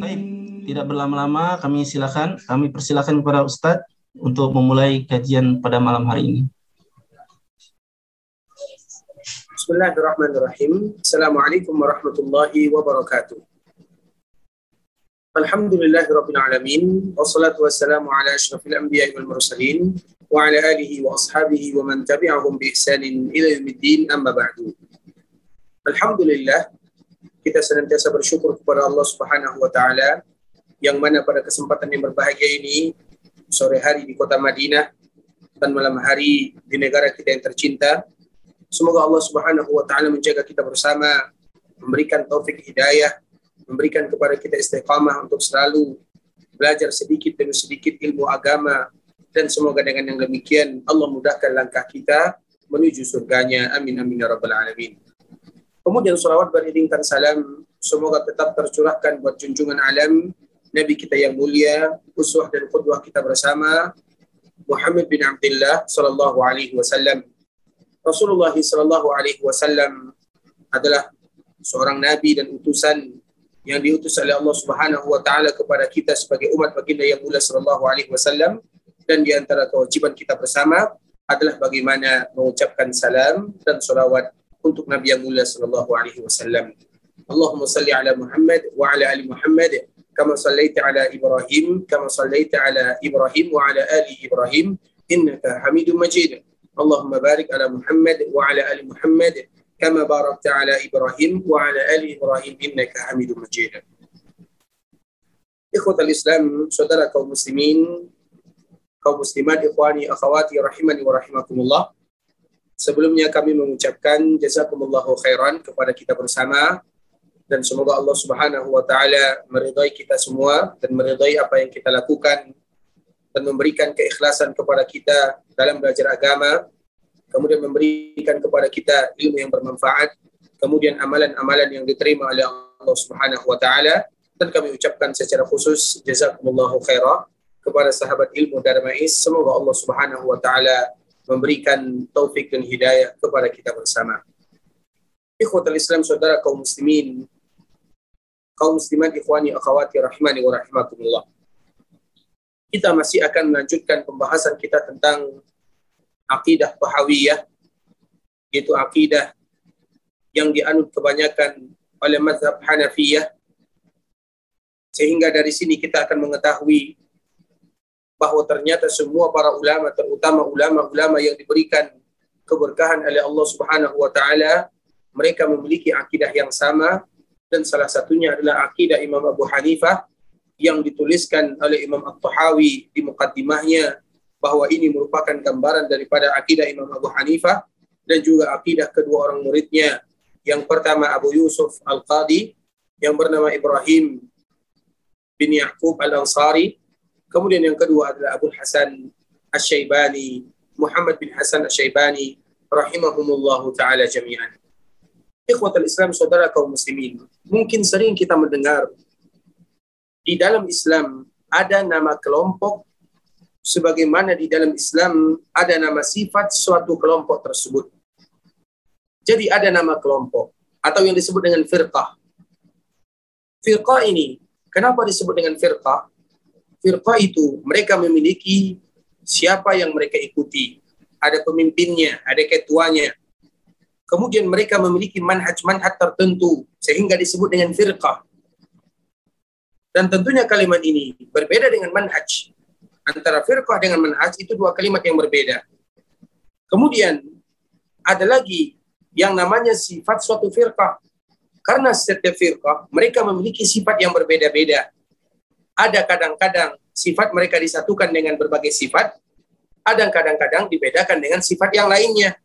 Baik, tidak berlama-lama kami silakan kami persilakan kepada Ustadz untuk memulai kajian pada malam hari ini. Bismillahirrahmanirrahim. Assalamualaikum warahmatullahi wabarakatuh. Alhamdulillahi rabbil alamin. Wassalatu wassalamu ala asyrafil anbiya'i wal mursalin wa ala alihi wa ashabihi wa man tabi'ahum bi ihsanin ila yaumiddin amma ba'du. Alhamdulillah kita senantiasa bersyukur kepada Allah Subhanahu wa taala yang mana pada kesempatan yang berbahagia ini sore hari di kota Madinah dan malam hari di negara kita yang tercinta Semoga Allah Subhanahu wa taala menjaga kita bersama, memberikan taufik hidayah, memberikan kepada kita istiqamah untuk selalu belajar sedikit demi sedikit ilmu agama. Dan semoga dengan yang demikian Allah mudahkan langkah kita menuju surganya. Amin amin ya rabbal alamin. Kemudian salawat beriringkan salam. Semoga tetap tercurahkan buat junjungan alam. Nabi kita yang mulia, uswah dan qudwah kita bersama. Muhammad bin Abdullah sallallahu alaihi wasallam Rasulullah Shallallahu Alaihi Wasallam adalah seorang nabi dan utusan yang diutus oleh Allah Subhanahu Wa Taala kepada kita sebagai umat baginda yang mulia Shallallahu Alaihi Wasallam dan di antara kewajiban kita bersama adalah bagaimana mengucapkan salam dan salawat untuk Nabi yang mulia Shallallahu Alaihi Wasallam. Allahumma salli ala Muhammad wa ala ali Muhammad kama sallaita ala Ibrahim kama sallaita ala Ibrahim wa ala ali Ibrahim innaka Hamidum Majid. اللهم بارك على محمد وعلى ال محمد كما باركت على ابراهيم وعلى ال ابراهيم انك حميد مجيد. إخوة الإسلام saudara kaum muslimin kaum muslimat ikhwani akhwati rahimani wa rahimakumullah Sebelumnya kami mengucapkan jazakumullahu khairan kepada kita bersama dan semoga Allah Subhanahu wa taala meridai kita semua dan meridai apa yang kita lakukan dan memberikan keikhlasan kepada kita dalam belajar agama, kemudian memberikan kepada kita ilmu yang bermanfaat, kemudian amalan-amalan yang diterima oleh Allah Subhanahu wa taala dan kami ucapkan secara khusus jazakumullahu khairah kepada sahabat ilmu Darmais semoga Allah Subhanahu wa taala memberikan taufik dan hidayah kepada kita bersama. Ikhwatul Islam saudara kaum muslimin kaum muslimat ikhwani akhwati rahimani wa rahimakumullah kita masih akan melanjutkan pembahasan kita tentang akidah Tahawiyah, yaitu akidah yang dianut kebanyakan oleh mazhab Hanafiyah. Sehingga dari sini kita akan mengetahui bahwa ternyata semua para ulama, terutama ulama-ulama yang diberikan keberkahan oleh Allah Subhanahu wa taala, mereka memiliki akidah yang sama dan salah satunya adalah akidah Imam Abu Hanifah yang dituliskan oleh Imam At-Tahawi di mukaddimahnya bahwa ini merupakan gambaran daripada akidah Imam Abu Hanifah dan juga akidah kedua orang muridnya. Yang pertama Abu Yusuf Al-Qadi yang bernama Ibrahim bin Yaqub Al-Ansari. Kemudian yang kedua adalah Abu Hasan Asy-Syaibani, Muhammad bin Hasan Asy-Syaibani rahimahumullahu taala jami'an. Ikhwatul Islam saudara kaum muslimin, mungkin sering kita mendengar di dalam Islam ada nama kelompok sebagaimana di dalam Islam ada nama sifat suatu kelompok tersebut. Jadi ada nama kelompok atau yang disebut dengan firqah. Firqah ini kenapa disebut dengan firqah? Firqah itu mereka memiliki siapa yang mereka ikuti. Ada pemimpinnya, ada ketuanya. Kemudian mereka memiliki manhaj-manhaj tertentu sehingga disebut dengan firqah. Dan tentunya kalimat ini berbeda dengan manhaj. Antara firqah dengan manhaj itu dua kalimat yang berbeda. Kemudian ada lagi yang namanya sifat suatu firqah. Karena setiap firqah mereka memiliki sifat yang berbeda-beda. Ada kadang-kadang sifat mereka disatukan dengan berbagai sifat, ada kadang-kadang dibedakan dengan sifat yang lainnya.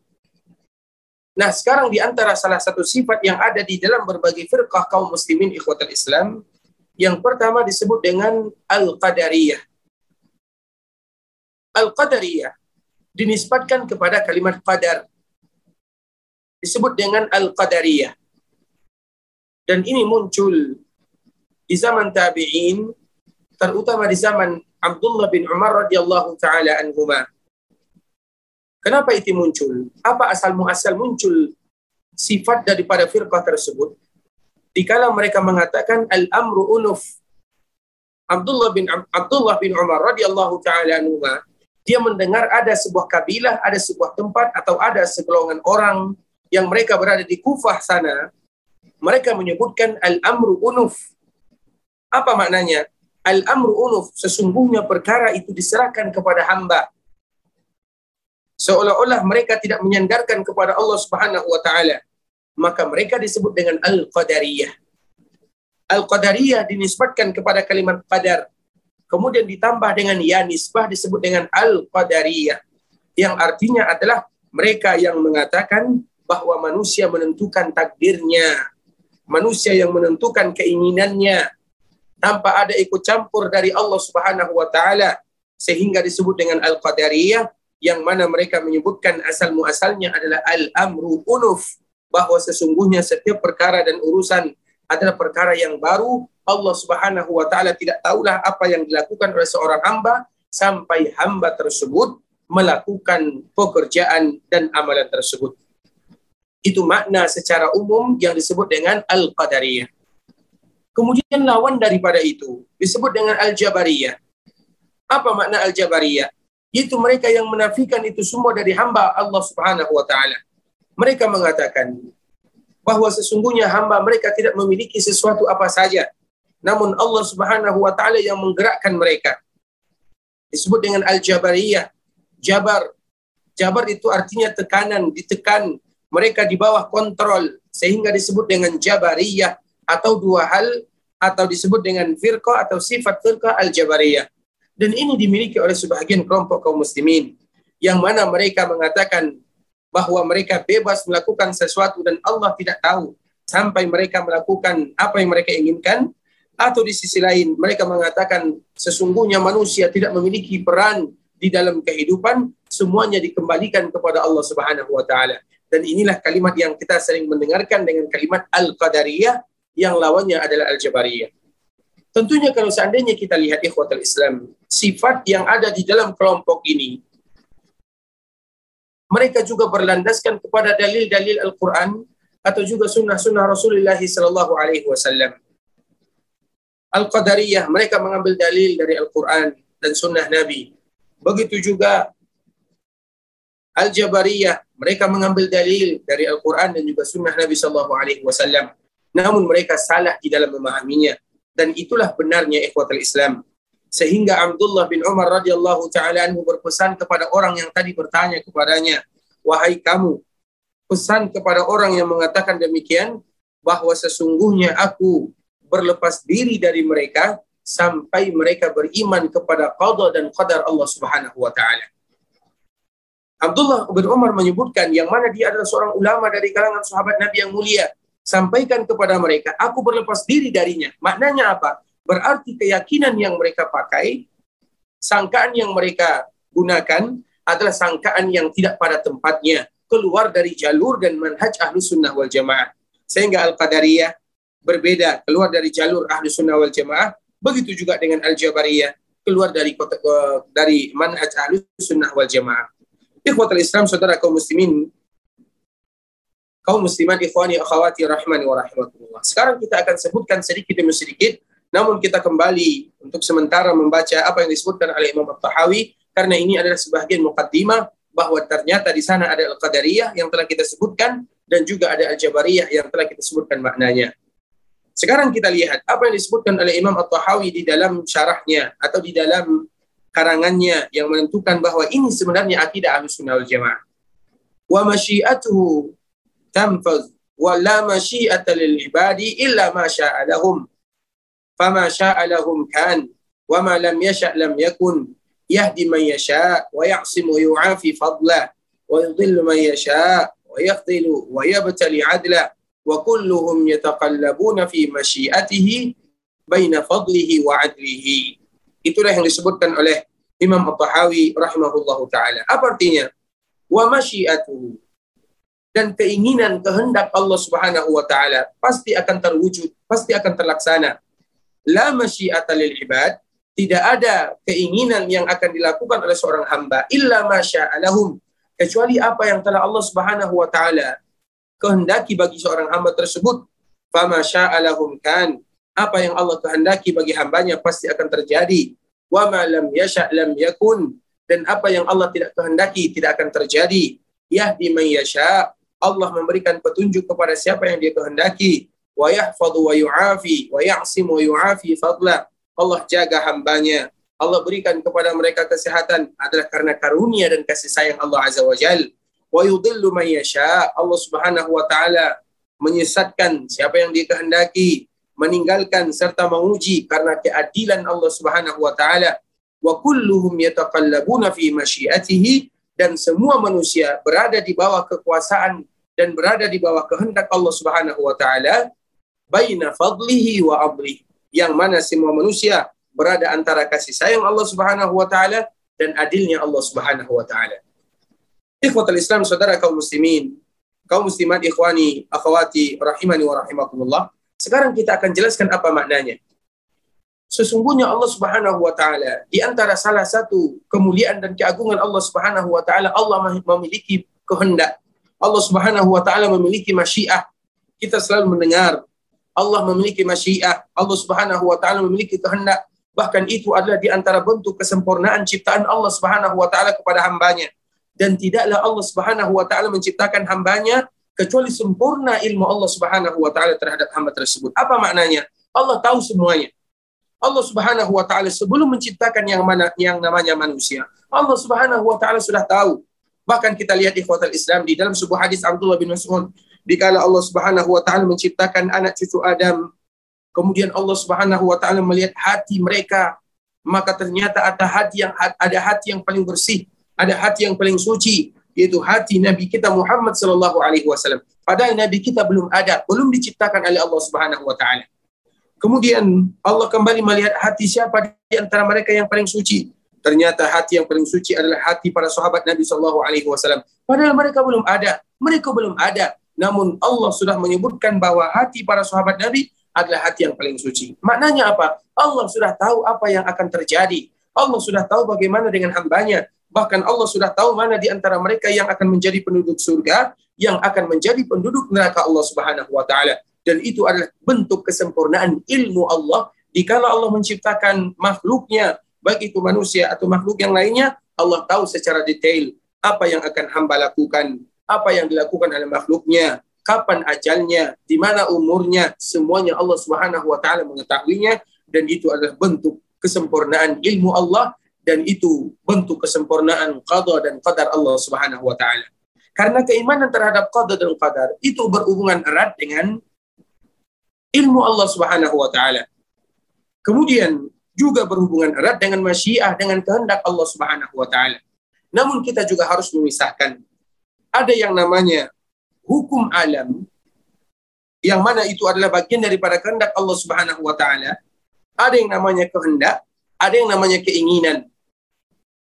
Nah, sekarang di antara salah satu sifat yang ada di dalam berbagai firqah kaum muslimin ikhwatul Islam, yang pertama disebut dengan Al-Qadariyah. Al-Qadariyah dinisbatkan kepada kalimat qadar. disebut dengan Al-Qadariyah. Dan ini muncul di zaman tabi'in, terutama di zaman Abdullah bin Umar radhiyallahu taala anhuma. Kenapa itu muncul? Apa asal muasal muncul sifat daripada firqah tersebut? Dikala mereka mengatakan al-amru unuf. Abdullah bin Abdullah bin Umar radhiyallahu taala anhuma, dia mendengar ada sebuah kabilah, ada sebuah tempat atau ada segelongan orang yang mereka berada di Kufah sana, mereka menyebutkan al-amru unuf. Apa maknanya? Al-amru unuf, sesungguhnya perkara itu diserahkan kepada hamba. Seolah-olah mereka tidak menyandarkan kepada Allah Subhanahu wa taala. Maka mereka disebut dengan al-qadariyah. Al-qadariyah dinisbatkan kepada kalimat qadar. Kemudian ditambah dengan ya nisbah disebut dengan al-qadariyah. Yang artinya adalah mereka yang mengatakan bahwa manusia menentukan takdirnya, manusia yang menentukan keinginannya tanpa ada ikut campur dari Allah Subhanahu wa taala sehingga disebut dengan al-qadariyah yang mana mereka menyebutkan asal muasalnya adalah al-amru unuf bahwa sesungguhnya setiap perkara dan urusan adalah perkara yang baru Allah Subhanahu wa taala tidak tahulah apa yang dilakukan oleh seorang hamba sampai hamba tersebut melakukan pekerjaan dan amalan tersebut itu makna secara umum yang disebut dengan Al-Qadariyah. Kemudian lawan daripada itu disebut dengan Al-Jabariyah. Apa makna Al-Jabariyah? Itu mereka yang menafikan itu semua dari hamba Allah Subhanahu wa taala. Mereka mengatakan bahwa sesungguhnya hamba mereka tidak memiliki sesuatu apa saja. Namun Allah Subhanahu wa taala yang menggerakkan mereka. Disebut dengan Al-Jabariyah. Jabar. Jabar itu artinya tekanan, ditekan, mereka di bawah kontrol sehingga disebut dengan jabariyah atau dua hal atau disebut dengan firqah atau sifat firqah al-jabariyah. Dan ini dimiliki oleh sebagian kelompok kaum muslimin yang mana mereka mengatakan bahwa mereka bebas melakukan sesuatu dan Allah tidak tahu sampai mereka melakukan apa yang mereka inginkan atau di sisi lain mereka mengatakan sesungguhnya manusia tidak memiliki peran di dalam kehidupan semuanya dikembalikan kepada Allah Subhanahu wa taala dan inilah kalimat yang kita sering mendengarkan dengan kalimat Al-Qadariyah yang lawannya adalah Al-Jabariyah. Tentunya kalau seandainya kita lihat ikhwatul Islam, sifat yang ada di dalam kelompok ini, mereka juga berlandaskan kepada dalil-dalil Al-Quran atau juga sunnah-sunnah Rasulullah Sallallahu Alaihi Wasallam. Al-Qadariyah, mereka mengambil dalil dari Al-Quran dan sunnah Nabi. Begitu juga Al-Jabariyah, mereka mengambil dalil dari Al-Quran dan juga sunnah Nabi Sallallahu Alaihi Wasallam. Namun mereka salah di dalam memahaminya. Dan itulah benarnya ikhwatul Islam. Sehingga Abdullah bin Umar radhiyallahu taala anhu berpesan kepada orang yang tadi bertanya kepadanya, "Wahai kamu, pesan kepada orang yang mengatakan demikian bahwa sesungguhnya aku berlepas diri dari mereka sampai mereka beriman kepada qada dan qadar Allah Subhanahu wa taala." Abdullah bin Umar menyebutkan yang mana dia adalah seorang ulama dari kalangan sahabat Nabi yang mulia. Sampaikan kepada mereka, aku berlepas diri darinya. Maknanya apa? Berarti keyakinan yang mereka pakai, sangkaan yang mereka gunakan adalah sangkaan yang tidak pada tempatnya. Keluar dari jalur dan manhaj ahlu sunnah wal jamaah. Sehingga Al-Qadariyah berbeda, keluar dari jalur ahlu sunnah wal jamaah. Begitu juga dengan Al-Jabariyah, keluar dari dari manhaj ahlu sunnah wal jamaah. Ikhwatul Islam, saudara kaum muslimin, kaum muslimat ikhwani akhwati rahmani wa rahimakumullah. Sekarang kita akan sebutkan sedikit demi sedikit, namun kita kembali untuk sementara membaca apa yang disebutkan oleh Imam At-Tahawi karena ini adalah sebagian mukaddimah bahwa ternyata di sana ada Al-Qadariyah yang telah kita sebutkan dan juga ada Al-Jabariyah yang telah kita sebutkan maknanya. Sekarang kita lihat apa yang disebutkan oleh Imam At-Tahawi di dalam syarahnya atau di dalam karangannya yang menentukan bahwa ini sebenarnya akidah Ahlussunnah wal Jamaah. Wa masyiatuhu tanfaz wa la masyiata lil ibadi illa ma. Syaa lahum kan wa ma lam yasha lam yakun yahdi man yasha wa ya'simu yu'afi fadla wa yudhillu man yasha wa yataqallabuna fi masyiatihi baina fadlihi wa adlihi. Itulah yang disebutkan oleh Imam At-Tahawi rahimahullahu taala. Apa artinya? Wa masyiatuhu. dan keinginan kehendak Allah Subhanahu wa taala pasti akan terwujud, pasti akan terlaksana. La masyiata lil ibad, tidak ada keinginan yang akan dilakukan oleh seorang hamba illa masya'alahum kecuali apa yang telah Allah Subhanahu wa taala kehendaki bagi seorang hamba tersebut. Fama kan. Apa yang Allah kehendaki bagi hambanya pasti akan terjadi. Wa ma lam yasha' lam yakun. Dan apa yang Allah tidak kehendaki tidak akan terjadi. Yahdi man yasha' Allah memberikan petunjuk kepada siapa yang dia kehendaki. Wa yahfadhu wa yu'afi wa ya'sim wa yu'afi fadla. Allah jaga hambanya. Allah berikan kepada mereka kesehatan adalah karena karunia dan kasih sayang Allah Azza wa Jal. Wa yudillu man yasha. Allah Subhanahu wa taala menyesatkan siapa yang dia kehendaki, meninggalkan serta menguji karena keadilan Allah Subhanahu wa taala. Wa kulluhum yataqallabuna fi masyiatihi dan semua manusia berada di bawah kekuasaan dan berada di bawah kehendak Allah Subhanahu wa taala baina fadlihi wa amrihi yang mana semua manusia berada antara kasih sayang Allah Subhanahu wa taala dan adilnya Allah Subhanahu wa taala. Ikhwatul Islam saudara kaum muslimin, kaum muslimat ikhwani, akhwati rahimani wa rahimakumullah. Sekarang kita akan jelaskan apa maknanya. Sesungguhnya Allah Subhanahu wa taala di antara salah satu kemuliaan dan keagungan Allah Subhanahu wa taala Allah memiliki kehendak. Allah Subhanahu wa taala memiliki masyiah. Kita selalu mendengar Allah memiliki masyiah. Allah Subhanahu wa taala memiliki kehendak. Bahkan itu adalah di antara bentuk kesempurnaan ciptaan Allah Subhanahu wa taala kepada hambanya. Dan tidaklah Allah Subhanahu wa taala menciptakan hambanya kecuali sempurna ilmu Allah Subhanahu wa taala terhadap hamba tersebut. Apa maknanya? Allah tahu semuanya. Allah Subhanahu wa taala sebelum menciptakan yang mana yang namanya manusia, Allah Subhanahu wa taala sudah tahu. Bahkan kita lihat di ikhwatal Islam di dalam sebuah hadis Abdullah bin Mas'ud, dikala Allah Subhanahu wa taala menciptakan anak cucu Adam, kemudian Allah Subhanahu wa taala melihat hati mereka, maka ternyata ada hati yang ada hati yang paling bersih, ada hati yang paling suci, yaitu hati Nabi kita Muhammad sallallahu alaihi wasallam. Padahal Nabi kita belum ada, belum diciptakan oleh Allah Subhanahu wa taala. Kemudian Allah kembali melihat hati siapa di antara mereka yang paling suci. Ternyata hati yang paling suci adalah hati para sahabat Nabi Shallallahu Alaihi Wasallam. Padahal mereka belum ada, mereka belum ada. Namun Allah sudah menyebutkan bahwa hati para sahabat Nabi adalah hati yang paling suci. Maknanya apa? Allah sudah tahu apa yang akan terjadi. Allah sudah tahu bagaimana dengan hambanya. Bahkan Allah sudah tahu mana di antara mereka yang akan menjadi penduduk surga, yang akan menjadi penduduk neraka Allah Subhanahu wa taala dan itu adalah bentuk kesempurnaan ilmu Allah dikala Allah menciptakan makhluknya baik itu manusia atau makhluk yang lainnya Allah tahu secara detail apa yang akan hamba lakukan apa yang dilakukan oleh makhluknya kapan ajalnya di mana umurnya semuanya Allah Subhanahu wa taala mengetahuinya dan itu adalah bentuk kesempurnaan ilmu Allah dan itu bentuk kesempurnaan qada dan qadar Allah Subhanahu wa taala karena keimanan terhadap qada dan qadar itu berhubungan erat dengan ilmu Allah Subhanahu wa taala. Kemudian juga berhubungan erat dengan masyiah dengan kehendak Allah Subhanahu wa taala. Namun kita juga harus memisahkan ada yang namanya hukum alam yang mana itu adalah bagian daripada kehendak Allah Subhanahu wa taala. Ada yang namanya kehendak, ada yang namanya keinginan.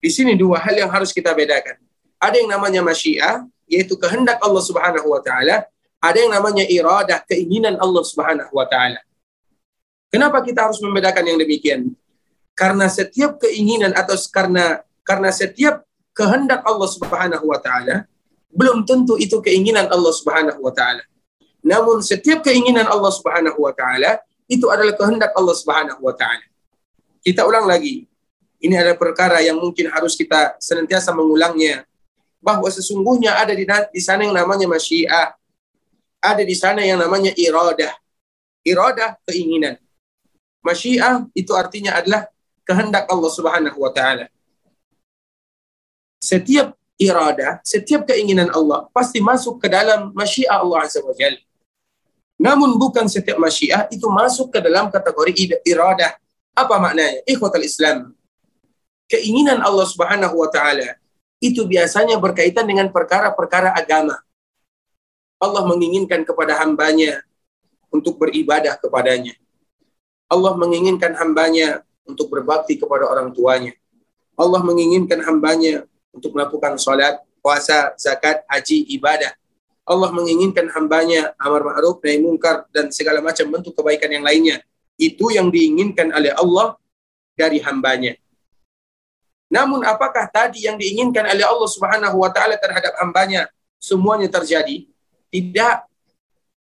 Di sini dua hal yang harus kita bedakan. Ada yang namanya masyiah, yaitu kehendak Allah Subhanahu wa taala, ada yang namanya iradah, keinginan Allah Subhanahu wa taala. Kenapa kita harus membedakan yang demikian? Karena setiap keinginan atau karena karena setiap kehendak Allah Subhanahu wa taala belum tentu itu keinginan Allah Subhanahu wa taala. Namun setiap keinginan Allah Subhanahu wa taala itu adalah kehendak Allah Subhanahu wa taala. Kita ulang lagi. Ini adalah perkara yang mungkin harus kita senantiasa mengulangnya bahwa sesungguhnya ada di, di sana yang namanya masyiah, ada di sana yang namanya iradah. Iradah keinginan. Masyiah itu artinya adalah kehendak Allah Subhanahu wa taala. Setiap iradah, setiap keinginan Allah pasti masuk ke dalam masyiah Allah Azza wa Jalla. Namun bukan setiap masyiah itu masuk ke dalam kategori iradah. Apa maknanya? Ikhwatal Islam. Keinginan Allah Subhanahu wa taala itu biasanya berkaitan dengan perkara-perkara agama. Allah menginginkan kepada hambanya untuk beribadah kepadanya. Allah menginginkan hambanya untuk berbakti kepada orang tuanya. Allah menginginkan hambanya untuk melakukan sholat, puasa, zakat, haji, ibadah. Allah menginginkan hambanya amar ma'ruf nahi mungkar dan segala macam bentuk kebaikan yang lainnya. Itu yang diinginkan oleh Allah dari hambanya. Namun apakah tadi yang diinginkan oleh Allah Subhanahu wa taala terhadap hambanya semuanya terjadi? Tidak.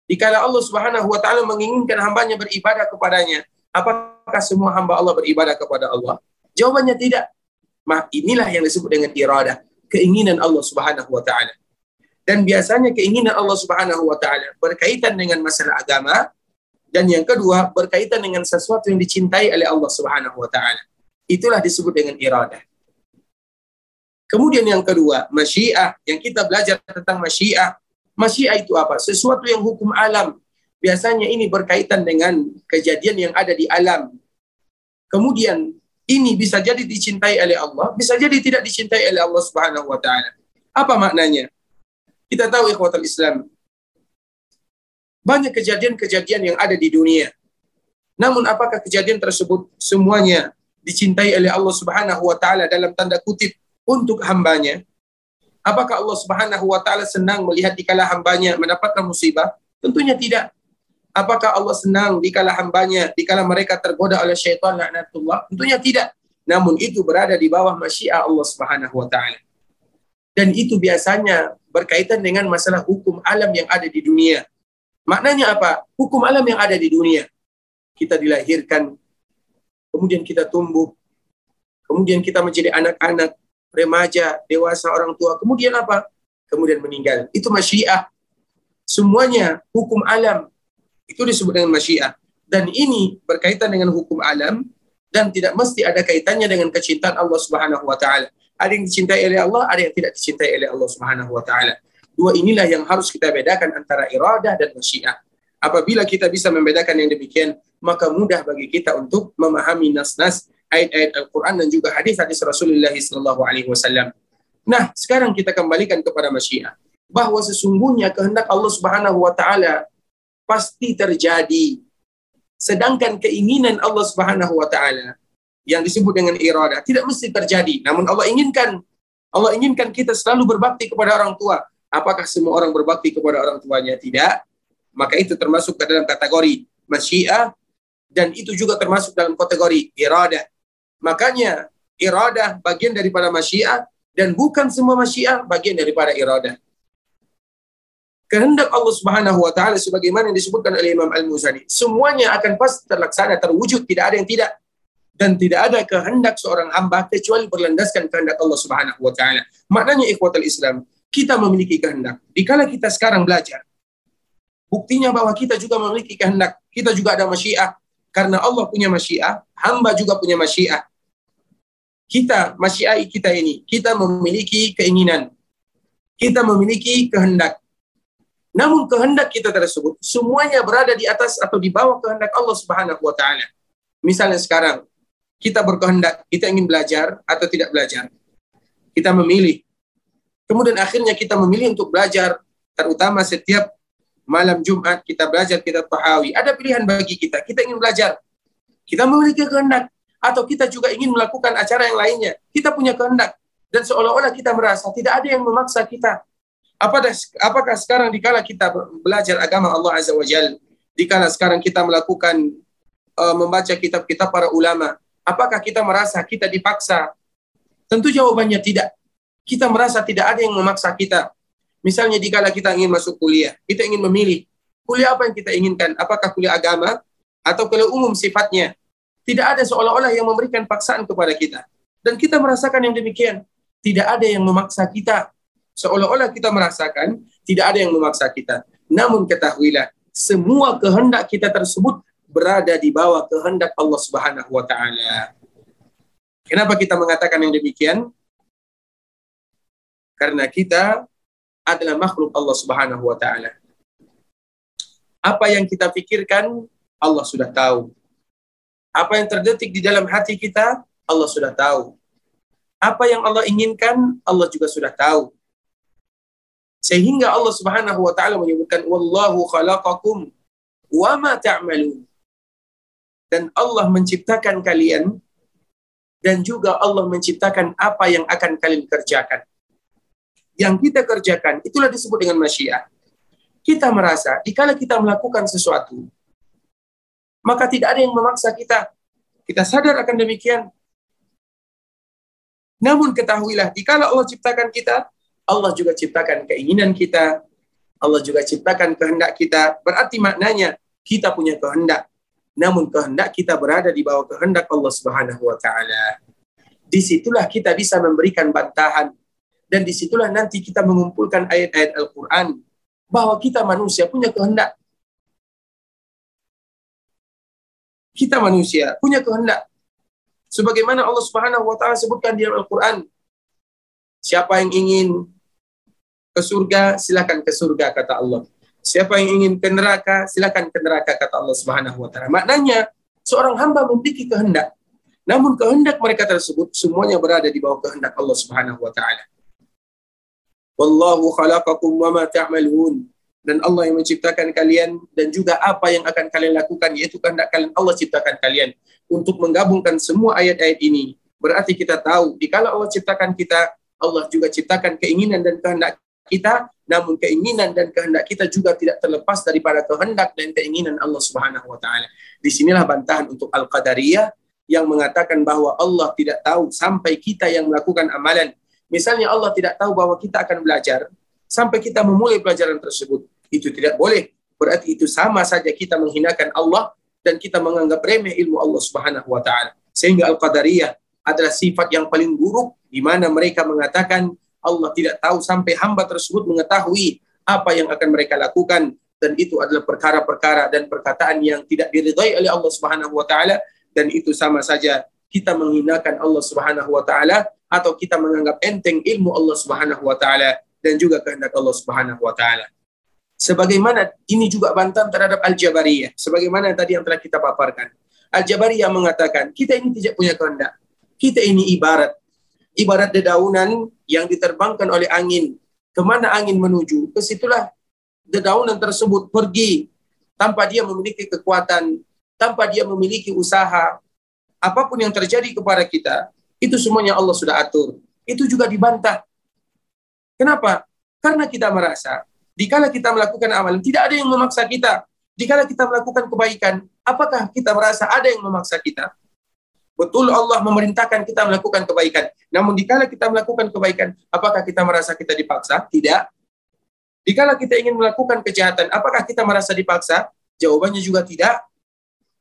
Dikala Allah Subhanahu wa taala menginginkan hambanya beribadah kepadanya, apakah semua hamba Allah beribadah kepada Allah? Jawabannya tidak. Mah inilah yang disebut dengan iradah, keinginan Allah Subhanahu wa taala. Dan biasanya keinginan Allah Subhanahu wa taala berkaitan dengan masalah agama dan yang kedua berkaitan dengan sesuatu yang dicintai oleh Allah Subhanahu wa taala. Itulah disebut dengan iradah. Kemudian yang kedua, masyiah. Yang kita belajar tentang masyiah. Masyiah itu apa? Sesuatu yang hukum alam. Biasanya ini berkaitan dengan kejadian yang ada di alam. Kemudian ini bisa jadi dicintai oleh Allah, bisa jadi tidak dicintai oleh Allah Subhanahu wa taala. Apa maknanya? Kita tahu ikhwatul Islam. Banyak kejadian-kejadian yang ada di dunia. Namun apakah kejadian tersebut semuanya dicintai oleh Allah Subhanahu wa taala dalam tanda kutip untuk hambanya? Apakah Allah Subhanahu wa taala senang melihat dikala hambanya mendapatkan musibah? Tentunya tidak. Apakah Allah senang dikala hambanya, dikala mereka tergoda oleh syaitan laknatullah? Tentunya tidak. Namun itu berada di bawah masyiah Allah Subhanahu wa taala. Dan itu biasanya berkaitan dengan masalah hukum alam yang ada di dunia. Maknanya apa? Hukum alam yang ada di dunia. Kita dilahirkan, kemudian kita tumbuh, kemudian kita menjadi anak-anak, remaja, dewasa, orang tua, kemudian apa? Kemudian meninggal. Itu masyiah. Semuanya hukum alam. Itu disebut dengan masyiah. Dan ini berkaitan dengan hukum alam dan tidak mesti ada kaitannya dengan kecintaan Allah Subhanahu wa taala. Ada yang dicintai oleh Allah, ada yang tidak dicintai oleh Allah Subhanahu wa taala. Dua inilah yang harus kita bedakan antara iradah dan masyiah. Apabila kita bisa membedakan yang demikian, maka mudah bagi kita untuk memahami nas-nas ayat-ayat Al-Quran dan juga hadis-hadis Rasulullah Sallallahu Alaihi Wasallam. Nah, sekarang kita kembalikan kepada masyiah. Bahwa sesungguhnya kehendak Allah Subhanahu Wa Taala pasti terjadi. Sedangkan keinginan Allah Subhanahu Wa Taala yang disebut dengan iradah tidak mesti terjadi. Namun Allah inginkan Allah inginkan kita selalu berbakti kepada orang tua. Apakah semua orang berbakti kepada orang tuanya? Tidak. Maka itu termasuk ke dalam kategori masyiah dan itu juga termasuk dalam kategori iradah. Makanya iradah bagian daripada masyiah dan bukan semua masyiah bagian daripada iradah. Kehendak Allah Subhanahu wa taala sebagaimana yang disebutkan oleh Imam Al-Muzani, semuanya akan pasti terlaksana, terwujud, tidak ada yang tidak dan tidak ada kehendak seorang hamba kecuali berlandaskan kehendak Allah Subhanahu wa taala. Maknanya ikhwatul Islam, kita memiliki kehendak. Dikala kita sekarang belajar, buktinya bahwa kita juga memiliki kehendak. Kita juga ada masyiah. Karena Allah punya masyiah, hamba juga punya masyiah. Kita, masyiah kita ini, kita memiliki keinginan. Kita memiliki kehendak. Namun kehendak kita tersebut semuanya berada di atas atau di bawah kehendak Allah Subhanahu wa taala. Misalnya sekarang kita berkehendak, kita ingin belajar atau tidak belajar. Kita memilih. Kemudian akhirnya kita memilih untuk belajar, terutama setiap malam Jumat kita belajar kita tahawi. Ada pilihan bagi kita. Kita ingin belajar. Kita memiliki kehendak. Atau kita juga ingin melakukan acara yang lainnya. Kita punya kehendak. Dan seolah-olah kita merasa tidak ada yang memaksa kita. Apakah sekarang dikala kita belajar agama Allah Azza wa Jal, dikala sekarang kita melakukan uh, membaca kitab-kitab para ulama, Apakah kita merasa kita dipaksa? Tentu jawabannya tidak. Kita merasa tidak ada yang memaksa kita. Misalnya dikala kita ingin masuk kuliah, kita ingin memilih kuliah apa yang kita inginkan, apakah kuliah agama atau kuliah umum sifatnya. Tidak ada seolah-olah yang memberikan paksaan kepada kita. Dan kita merasakan yang demikian. Tidak ada yang memaksa kita. Seolah-olah kita merasakan tidak ada yang memaksa kita. Namun ketahuilah, semua kehendak kita tersebut berada di bawah kehendak Allah Subhanahu wa taala. Kenapa kita mengatakan yang demikian? Karena kita adalah makhluk Allah Subhanahu wa taala. Apa yang kita pikirkan, Allah sudah tahu. Apa yang terdetik di dalam hati kita, Allah sudah tahu. Apa yang Allah inginkan, Allah juga sudah tahu. Sehingga Allah Subhanahu wa taala menyebutkan wallahu khalaqakum wa ma ta'malun dan Allah menciptakan kalian dan juga Allah menciptakan apa yang akan kalian kerjakan. Yang kita kerjakan itulah disebut dengan masyiah. kita merasa dikala kita melakukan sesuatu, maka tidak ada yang memaksa kita. Kita sadar akan demikian. Namun ketahuilah, dikala Allah ciptakan kita, Allah juga ciptakan keinginan kita, Allah juga ciptakan kehendak kita. Berarti maknanya kita punya kehendak. Namun kehendak kita berada di bawah kehendak Allah Subhanahu wa taala. Di situlah kita bisa memberikan bantahan dan di situlah nanti kita mengumpulkan ayat-ayat Al-Quran bahwa kita manusia punya kehendak. Kita manusia punya kehendak. Sebagaimana Allah Subhanahu wa taala sebutkan di Al-Qur'an, siapa yang ingin ke surga, silakan ke surga kata Allah. Siapa yang ingin ke neraka, silakan ke neraka kata Allah Subhanahu wa taala. Maknanya seorang hamba memiliki kehendak. Namun kehendak mereka tersebut semuanya berada di bawah kehendak Allah Subhanahu wa taala. Wallahu khalaqakum wa ma ta'malun. Dan Allah yang menciptakan kalian dan juga apa yang akan kalian lakukan yaitu kehendak kalian Allah ciptakan kalian untuk menggabungkan semua ayat-ayat ini. Berarti kita tahu, dikala Allah ciptakan kita, Allah juga ciptakan keinginan dan kehendak kita, namun keinginan dan kehendak kita juga tidak terlepas daripada kehendak dan keinginan Allah Subhanahu wa taala. Di sinilah bantahan untuk Al-Qadariyah yang mengatakan bahwa Allah tidak tahu sampai kita yang melakukan amalan. Misalnya Allah tidak tahu bahwa kita akan belajar sampai kita memulai pelajaran tersebut. Itu tidak boleh. Berarti itu sama saja kita menghinakan Allah dan kita menganggap remeh ilmu Allah Subhanahu wa taala. Sehingga Al-Qadariyah adalah sifat yang paling buruk di mana mereka mengatakan Allah tidak tahu sampai hamba tersebut mengetahui apa yang akan mereka lakukan dan itu adalah perkara-perkara dan perkataan yang tidak diridhai oleh Allah Subhanahu wa taala dan itu sama saja kita menghinakan Allah Subhanahu wa taala atau kita menganggap enteng ilmu Allah Subhanahu wa taala dan juga kehendak Allah Subhanahu wa taala. Sebagaimana ini juga bantahan terhadap Al-Jabariyah. Sebagaimana tadi yang telah kita paparkan. Al-Jabariyah mengatakan, kita ini tidak punya kehendak. Kita ini ibarat. Ibarat dedaunan yang diterbangkan oleh angin. Ke mana angin menuju? Ke situlah dedaunan tersebut pergi tanpa dia memiliki kekuatan, tanpa dia memiliki usaha. Apa pun yang terjadi kepada kita, itu semuanya Allah sudah atur. Itu juga dibantah. Kenapa? Karena kita merasa Dikala kita melakukan amalan, tidak ada yang memaksa kita. Dikala kita melakukan kebaikan, apakah kita merasa ada yang memaksa kita? Betul Allah memerintahkan kita melakukan kebaikan. Namun dikala kita melakukan kebaikan, apakah kita merasa kita dipaksa? Tidak. Dikala kita ingin melakukan kejahatan, apakah kita merasa dipaksa? Jawabannya juga tidak.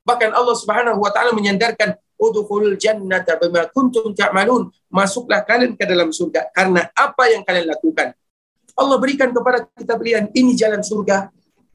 Bahkan Allah Subhanahu wa taala menyandarkan udkhulul jannata bima kuntum ta'malun. Masuklah kalian ke dalam surga karena apa yang kalian lakukan. Allah berikan kepada kita pilihan, ini jalan surga,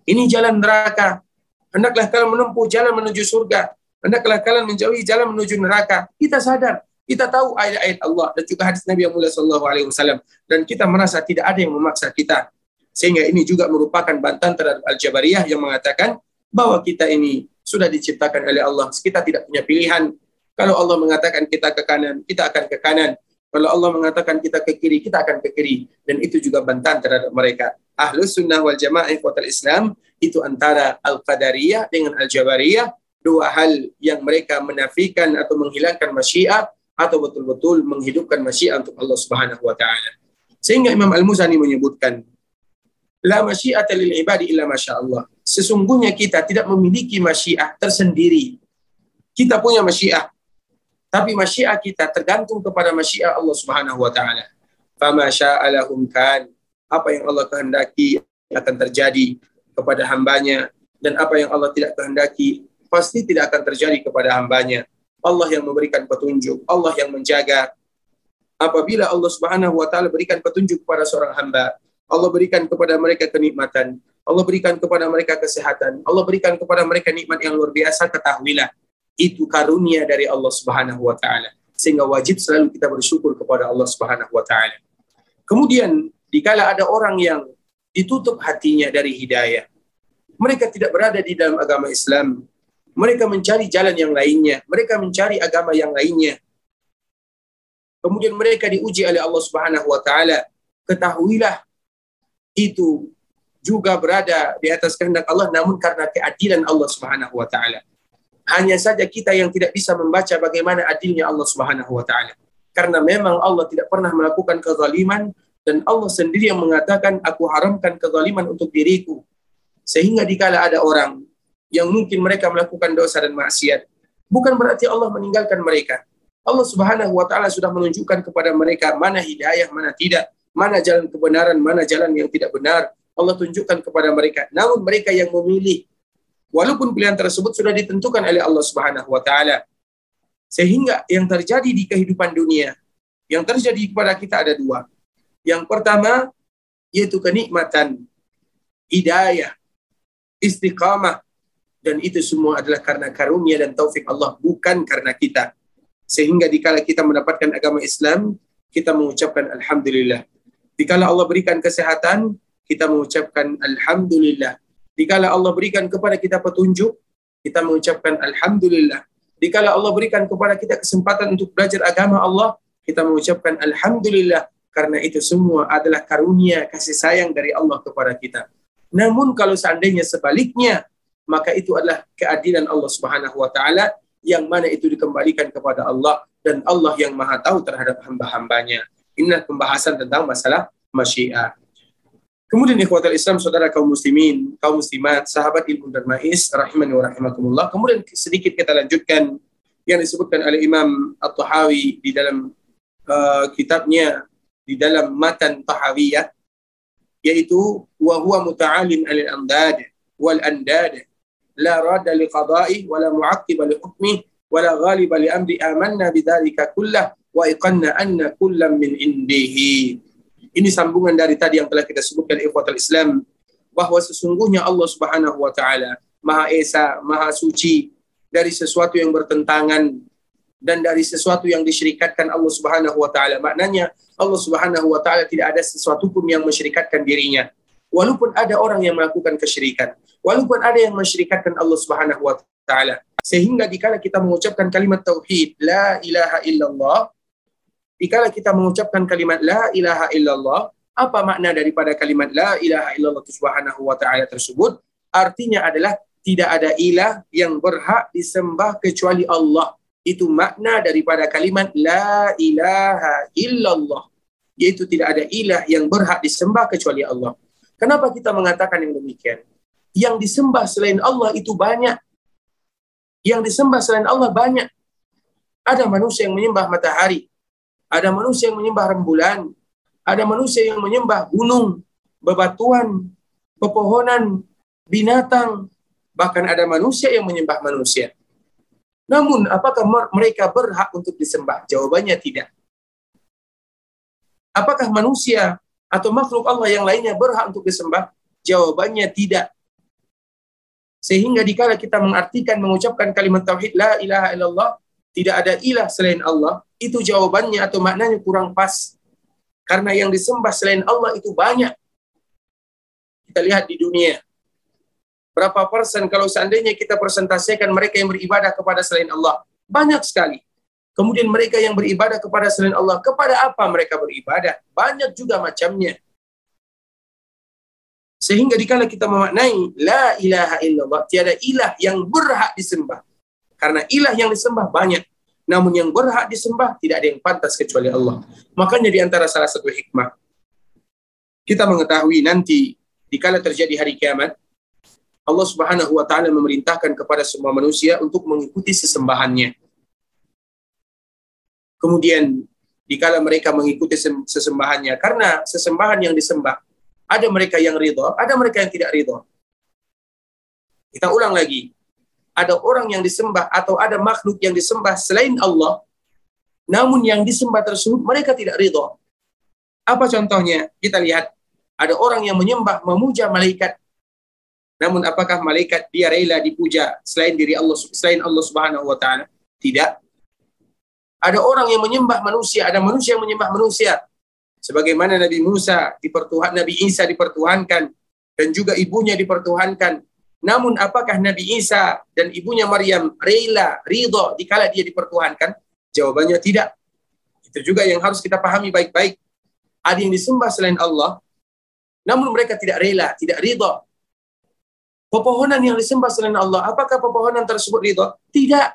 ini jalan neraka. Hendaklah kalian menempuh jalan menuju surga. Hendaklah kalian menjauhi jalan menuju neraka. Kita sadar, kita tahu ayat-ayat Allah dan juga hadis Nabi Muhammad SAW. Dan kita merasa tidak ada yang memaksa kita. Sehingga ini juga merupakan bantahan terhadap Al-Jabariyah yang mengatakan bahwa kita ini sudah diciptakan oleh Allah. Kita tidak punya pilihan. Kalau Allah mengatakan kita ke kanan, kita akan ke kanan. Kalau Allah mengatakan kita ke kiri, kita akan ke kiri. Dan itu juga bantahan terhadap mereka. Ahlus sunnah wal jamaah ikhwatal Islam, itu antara Al-Qadariyah dengan Al-Jabariyah, dua hal yang mereka menafikan atau menghilangkan masyiat, atau betul-betul menghidupkan masyiat untuk Allah Subhanahu wa taala. Sehingga Imam Al-Muzani menyebutkan, La masyiata lil ibadi illa masya Allah. Sesungguhnya kita tidak memiliki masyiah tersendiri. Kita punya masyiah, tapi masyiah kita tergantung kepada masyiah Allah Subhanahu wa taala. Fama sya'alahum kan. Apa yang Allah kehendaki akan terjadi kepada hambanya dan apa yang Allah tidak kehendaki pasti tidak akan terjadi kepada hambanya. Allah yang memberikan petunjuk, Allah yang menjaga. Apabila Allah Subhanahu wa taala berikan petunjuk kepada seorang hamba, Allah berikan kepada mereka kenikmatan, Allah berikan kepada mereka kesehatan, Allah berikan kepada mereka nikmat yang luar biasa, ketahuilah itu karunia dari Allah Subhanahu wa taala. Sehingga wajib selalu kita bersyukur kepada Allah Subhanahu wa taala. Kemudian dikala ada orang yang ditutup hatinya dari hidayah, mereka tidak berada di dalam agama Islam. Mereka mencari jalan yang lainnya, mereka mencari agama yang lainnya. Kemudian mereka diuji oleh Allah Subhanahu wa taala. Ketahuilah itu juga berada di atas kehendak Allah namun karena keadilan Allah Subhanahu wa taala. Hanya saja kita yang tidak bisa membaca bagaimana adilnya Allah Subhanahu wa taala. Karena memang Allah tidak pernah melakukan kezaliman dan Allah sendiri yang mengatakan aku haramkan kezaliman untuk diriku Sehingga dikala ada orang yang mungkin mereka melakukan dosa dan maksiat, bukan berarti Allah meninggalkan mereka. Allah Subhanahu wa taala sudah menunjukkan kepada mereka mana hidayah, mana tidak, mana jalan kebenaran, mana jalan yang tidak benar. Allah tunjukkan kepada mereka. Namun mereka yang memilih walaupun pilihan tersebut sudah ditentukan oleh Allah Subhanahu wa taala. Sehingga yang terjadi di kehidupan dunia, yang terjadi kepada kita ada dua. Yang pertama yaitu kenikmatan, hidayah, istiqamah dan itu semua adalah karena karunia dan taufik Allah bukan karena kita. Sehingga dikala kita mendapatkan agama Islam, kita mengucapkan alhamdulillah. Dikala Allah berikan kesehatan, kita mengucapkan alhamdulillah. Dikala Allah berikan kepada kita petunjuk, kita mengucapkan alhamdulillah. Dikala Allah berikan kepada kita kesempatan untuk belajar agama Allah, kita mengucapkan alhamdulillah karena itu semua adalah karunia kasih sayang dari Allah kepada kita. Namun kalau seandainya sebaliknya, maka itu adalah keadilan Allah Subhanahu wa taala yang mana itu dikembalikan kepada Allah dan Allah yang maha tahu terhadap hamba-hambanya. Inilah pembahasan tentang masalah masyiah. Kemudian ikhwatal Islam, saudara kaum muslimin, kaum muslimat, sahabat ilmu dan ma'is, rahimani wa rahimakumullah. Kemudian sedikit kita lanjutkan yang disebutkan oleh Imam At-Tahawi di dalam uh, kitabnya, di dalam matan Tahawiyah, yaitu wa huwa muta'alim alil andad wal andad la rada li qada'i wa la mu'aqqiba li hukmi wa la ghaliba li amri amanna bidzalika kullah. Ini sambungan dari tadi yang telah kita sebutkan ikhwatul Islam bahwa sesungguhnya Allah Subhanahu wa taala Maha Esa, Maha Suci dari sesuatu yang bertentangan dan dari sesuatu yang disyirikatkan Allah Subhanahu wa taala. Maknanya Allah Subhanahu wa taala tidak ada sesuatu pun yang mensyirikatkan dirinya. Walaupun ada orang yang melakukan kesyirikan, walaupun ada yang mensyirikatkan Allah Subhanahu wa taala. Sehingga dikala kita mengucapkan kalimat tauhid la ilaha illallah, dikala kita mengucapkan kalimat la ilaha illallah, apa makna daripada kalimat la ilaha illallah subhanahu wa taala tersebut? Artinya adalah tidak ada ilah yang berhak disembah kecuali Allah. Itu makna daripada kalimat la ilaha illallah. Yaitu tidak ada ilah yang berhak disembah kecuali Allah. Kenapa kita mengatakan yang demikian? Yang disembah selain Allah itu banyak. Yang disembah selain Allah banyak. Ada manusia yang menyembah matahari. Ada manusia yang menyembah rembulan. Ada manusia yang menyembah gunung, bebatuan, pepohonan, binatang. Bahkan ada manusia yang menyembah manusia. Namun, apakah mereka berhak untuk disembah? Jawabannya tidak. Apakah manusia atau makhluk Allah yang lainnya berhak untuk disembah? Jawabannya tidak. Sehingga dikala kita mengartikan mengucapkan kalimat tauhid la ilaha illallah, tidak ada ilah selain Allah, itu jawabannya atau maknanya kurang pas. Karena yang disembah selain Allah itu banyak. Kita lihat di dunia. Berapa persen kalau seandainya kita presentasikan mereka yang beribadah kepada selain Allah? Banyak sekali. Kemudian mereka yang beribadah kepada selain Allah, kepada apa mereka beribadah? Banyak juga macamnya. Sehingga dikala kita memaknai la ilaha illallah, tiada ilah yang berhak disembah. Karena ilah yang disembah banyak. Namun yang berhak disembah tidak ada yang pantas kecuali Allah. Makanya di antara salah satu hikmah, kita mengetahui nanti dikala terjadi hari kiamat, Allah Subhanahu wa taala memerintahkan kepada semua manusia untuk mengikuti sesembahannya kemudian dikala mereka mengikuti sesembahannya karena sesembahan yang disembah ada mereka yang ridho, ada mereka yang tidak ridho. Kita ulang lagi. Ada orang yang disembah atau ada makhluk yang disembah selain Allah, namun yang disembah tersebut mereka tidak ridho. Apa contohnya? Kita lihat ada orang yang menyembah, memuja malaikat. Namun apakah malaikat dia rela dipuja selain diri Allah selain Allah Subhanahu wa taala? Tidak. Ada orang yang menyembah manusia, ada manusia yang menyembah manusia. Sebagaimana Nabi Musa dipertuhan, Nabi Isa dipertuhankan dan juga ibunya dipertuhankan. Namun apakah Nabi Isa dan ibunya Maryam rela, ridho dikala dia dipertuhankan? Jawabannya tidak. Itu juga yang harus kita pahami baik-baik. Ada yang disembah selain Allah, namun mereka tidak rela, tidak ridho. Pepohonan yang disembah selain Allah, apakah pepohonan tersebut ridho? Tidak.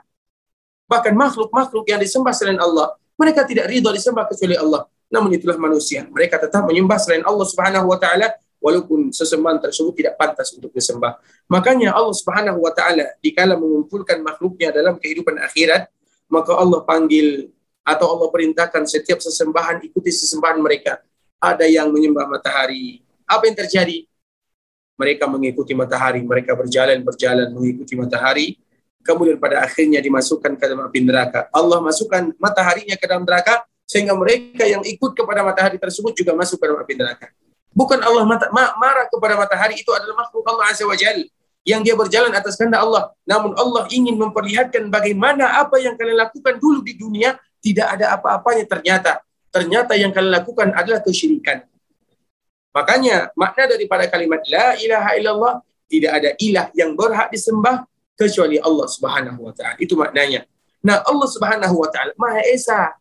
Bahkan makhluk-makhluk yang disembah selain Allah, mereka tidak ridho disembah kecuali Allah. Namun itulah manusia. Mereka tetap menyembah selain Allah Subhanahu wa taala walaupun sesembahan tersebut tidak pantas untuk disembah. Makanya Allah Subhanahu wa taala dikala mengumpulkan makhluknya dalam kehidupan akhirat, maka Allah panggil atau Allah perintahkan setiap sesembahan ikuti sesembahan mereka. Ada yang menyembah matahari. Apa yang terjadi? Mereka mengikuti matahari, mereka berjalan-berjalan mengikuti matahari, kemudian pada akhirnya dimasukkan ke dalam api neraka. Allah masukkan mataharinya ke dalam neraka, sehingga mereka yang ikut kepada matahari tersebut juga masuk ke dalam api neraka. Bukan Allah marah kepada matahari itu adalah makhluk Allah Azza wa Jal yang dia berjalan atas kehendak Allah. Namun Allah ingin memperlihatkan bagaimana apa yang kalian lakukan dulu di dunia tidak ada apa-apanya ternyata. Ternyata yang kalian lakukan adalah kesyirikan. Makanya makna daripada kalimat la ilaha illallah tidak ada ilah yang berhak disembah kecuali Allah Subhanahu wa taala. Itu maknanya. Nah, Allah Subhanahu wa taala Maha Esa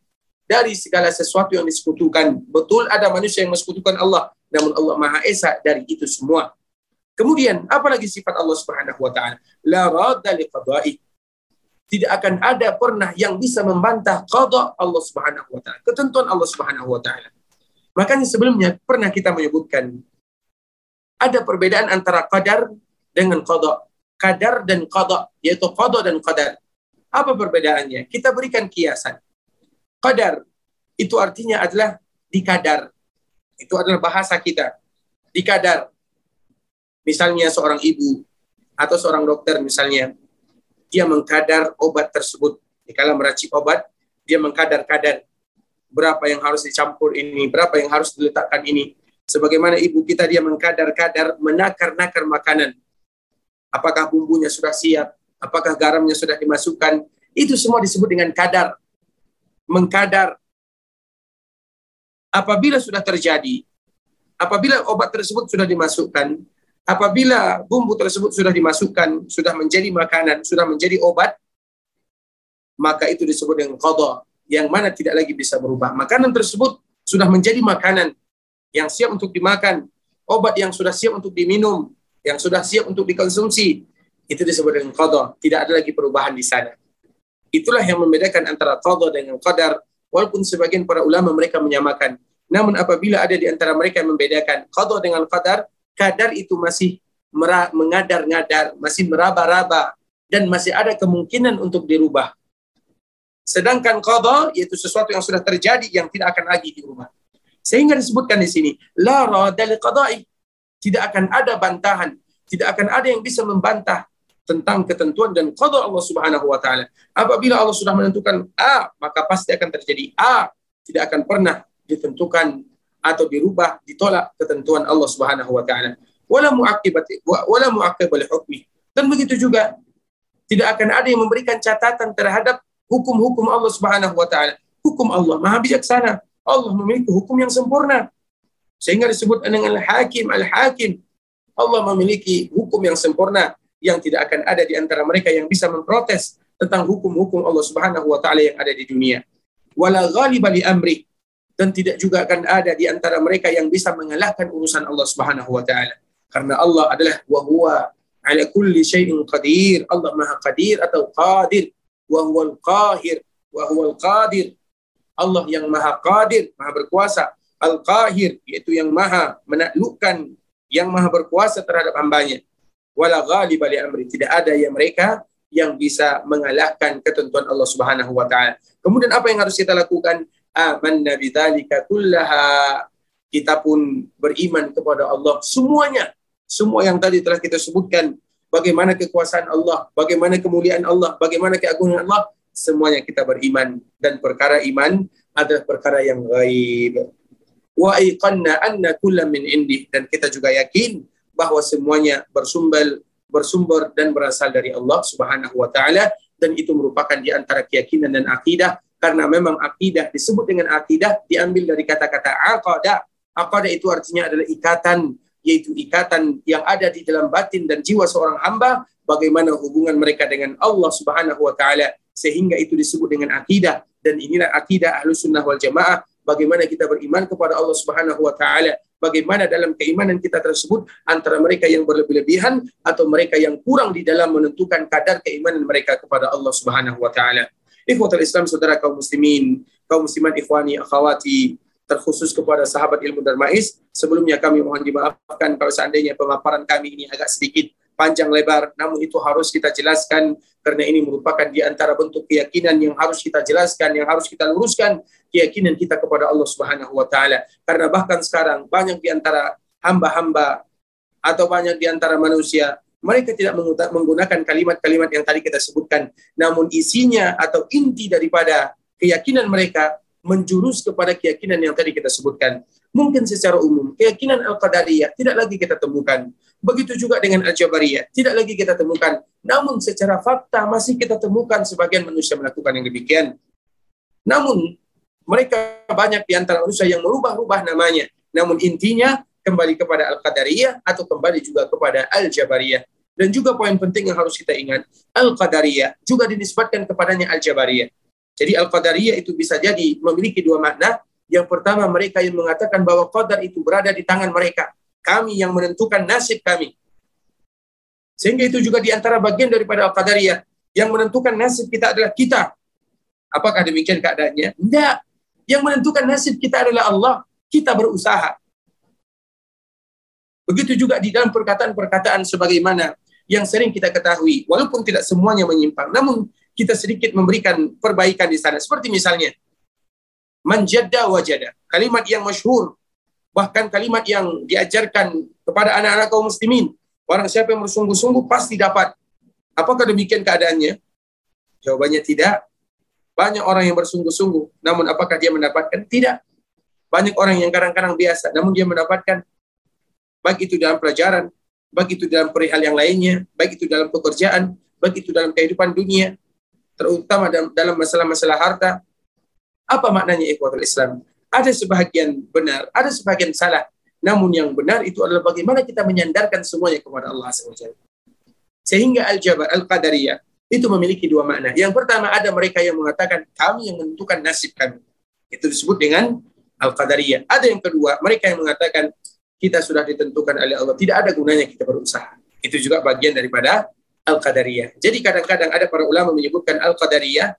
dari segala sesuatu yang disekutukan. Betul ada manusia yang mensekutukan Allah, namun Allah Maha Esa dari itu semua. Kemudian, apalagi sifat Allah Subhanahu wa taala? La. Tidak akan ada pernah yang bisa membantah qada Allah Subhanahu wa taala, ketentuan Allah Subhanahu wa taala. Makanya sebelumnya pernah kita menyebutkan ada perbedaan antara qadar dengan qada. Qadar dan qada, yaitu qada dan qadar. Apa perbedaannya? Kita berikan kiasan. Qadar itu artinya adalah dikadar. Itu adalah bahasa kita. Dikadar. Misalnya seorang ibu atau seorang dokter misalnya, dia mengkadar obat tersebut. Kalau meracik obat, dia mengkadar-kadar berapa yang harus dicampur ini, berapa yang harus diletakkan ini. Sebagaimana ibu kita dia mengkadar-kadar, menakar-nakar makanan. Apakah bumbunya sudah siap? Apakah garamnya sudah dimasukkan? Itu semua disebut dengan kadar. Mengkadar. Apabila sudah terjadi, apabila obat tersebut sudah dimasukkan, apabila bumbu tersebut sudah dimasukkan, sudah menjadi makanan, sudah menjadi obat, maka itu disebut dengan qadha, yang mana tidak lagi bisa berubah. Makanan tersebut sudah menjadi makanan yang siap untuk dimakan, obat yang sudah siap untuk diminum, yang sudah siap untuk dikonsumsi, itu disebut dengan qadha, tidak ada lagi perubahan di sana. Itulah yang membedakan antara qadha dengan qadar, walaupun sebagian para ulama mereka menyamakan. Namun apabila ada di antara mereka yang membedakan qadha dengan qadar, kadar itu masih mengadar-ngadar, masih meraba-raba, dan masih ada kemungkinan untuk dirubah. Sedangkan qadha yaitu sesuatu yang sudah terjadi yang tidak akan lagi dirubah. Sehingga disebutkan di sini, la radal qada'i. Tidak akan ada bantahan, tidak akan ada yang bisa membantah tentang ketentuan dan qada Allah Subhanahu wa taala. Apabila Allah sudah menentukan A, maka pasti akan terjadi A. Tidak akan pernah ditentukan atau dirubah, ditolak ketentuan Allah Subhanahu wa taala. Wala muaqibat wala muaqib hukmi. Dan begitu juga tidak akan ada yang memberikan catatan terhadap hukum-hukum Allah Subhanahu wa taala. Hukum Allah Maha bijaksana. Allah memiliki hukum yang sempurna. Sehingga disebut dengan al-hakim, al-hakim. Allah memiliki hukum yang sempurna yang tidak akan ada di antara mereka yang bisa memprotes tentang hukum-hukum Allah Subhanahu wa taala yang ada di dunia. Wala ghaliba li amri dan tidak juga akan ada di antara mereka yang bisa mengalahkan urusan Allah Subhanahu wa taala. Karena Allah adalah wa huwa ala kulli syai'in qadir. Allah Maha Qadir atau Qadir. Wa huwal qahir. Wa huwal qadir. Allah yang Maha Qadir, Maha berkuasa. Al-Qahir, yaitu yang Maha menaklukkan, yang Maha berkuasa terhadap hambanya. Wala ghaliba li amri. Tidak ada yang mereka yang bisa mengalahkan ketentuan Allah Subhanahu wa taala. Kemudian apa yang harus kita lakukan? amanna bidzalika kullaha kita pun beriman kepada Allah semuanya semua yang tadi telah kita sebutkan bagaimana kekuasaan Allah bagaimana kemuliaan Allah bagaimana keagungan Allah semuanya kita beriman dan perkara iman adalah perkara yang gaib wa iqanna anna min indi. Dan kita juga yakin bahwa semuanya bersumber bersumber dan berasal dari Allah Subhanahu wa taala. Dan itu merupakan di antara keyakinan dan akidah. Karena memang akidah disebut dengan akidah diambil dari kata-kata aqadah. Aqadah itu artinya adalah ikatan, yaitu ikatan yang ada di dalam batin dan jiwa seorang hamba, bagaimana hubungan mereka dengan Allah Subhanahu wa taala. Sehingga itu disebut dengan akidah. Dan inilah akidah Ahlus Sunnah wal Jamaah bagaimana kita beriman kepada Allah Subhanahu wa taala bagaimana dalam keimanan kita tersebut antara mereka yang berlebih-lebihan atau mereka yang kurang di dalam menentukan kadar keimanan mereka kepada Allah Subhanahu wa taala Ikhwatul Islam, saudara kaum muslimin, kaum muslimat ikhwani, akhawati, terkhusus kepada sahabat ilmu Darmais. Sebelumnya kami mohon dimaafkan kalau seandainya pemaparan kami ini agak sedikit panjang lebar, namun itu harus kita jelaskan karena ini merupakan di antara bentuk keyakinan yang harus kita jelaskan, yang harus kita luruskan keyakinan kita kepada Allah Subhanahu wa taala. Karena bahkan sekarang banyak di antara hamba-hamba atau banyak di antara manusia mereka tidak menggunakan kalimat-kalimat yang tadi kita sebutkan, namun isinya atau inti daripada keyakinan mereka menjurus kepada keyakinan yang tadi kita sebutkan. Mungkin secara umum, keyakinan Al-Qadariyah tidak lagi kita temukan. Begitu juga dengan Al-Jabariyah, tidak lagi kita temukan. Namun secara fakta masih kita temukan sebagian manusia melakukan yang demikian. Namun mereka banyak di antara manusia yang merubah-rubah namanya. Namun intinya kembali kepada Al-Qadariyah atau kembali juga kepada Al-Jabariyah. Dan juga poin penting yang harus kita ingat, Al-Qadariyah juga dinisbatkan kepadanya Al-Jabariyah. Jadi Al-Qadariyah itu bisa jadi memiliki dua makna. Yang pertama mereka yang mengatakan bahwa qadar itu berada di tangan mereka. Kami yang menentukan nasib kami. Sehingga itu juga di antara bagian daripada Al-Qadariyah. Yang menentukan nasib kita adalah kita. Apakah demikian keadaannya? Tidak. Yang menentukan nasib kita adalah Allah. Kita berusaha. Begitu juga di dalam perkataan-perkataan sebagaimana yang sering kita ketahui, walaupun tidak semuanya menyimpang, namun kita sedikit memberikan perbaikan di sana. Seperti misalnya, manjada wajada, kalimat yang masyhur, bahkan kalimat yang diajarkan kepada anak-anak kaum muslimin. Orang siapa yang bersungguh-sungguh pasti dapat. Apakah demikian keadaannya? Jawabannya tidak. Banyak orang yang bersungguh-sungguh, namun apakah dia mendapatkan? Tidak. Banyak orang yang kadang-kadang biasa, namun dia mendapatkan baik itu dalam pelajaran, baik itu dalam perihal yang lainnya, baik itu dalam pekerjaan, baik itu dalam kehidupan dunia, terutama dalam masalah-masalah harta. Apa maknanya ikhwatul Islam? Ada sebahagian benar, ada sebagian salah. Namun yang benar itu adalah bagaimana kita menyandarkan semuanya kepada Allah SWT. Sehingga Al-Jabar, Al-Qadariyah, itu memiliki dua makna. Yang pertama ada mereka yang mengatakan kami yang menentukan nasib kami. Itu disebut dengan Al-Qadariyah. Ada yang kedua, mereka yang mengatakan kita sudah ditentukan oleh Allah. Tidak ada gunanya kita berusaha. Itu juga bagian daripada Al-Qadariyah. Jadi kadang-kadang ada para ulama menyebutkan Al-Qadariyah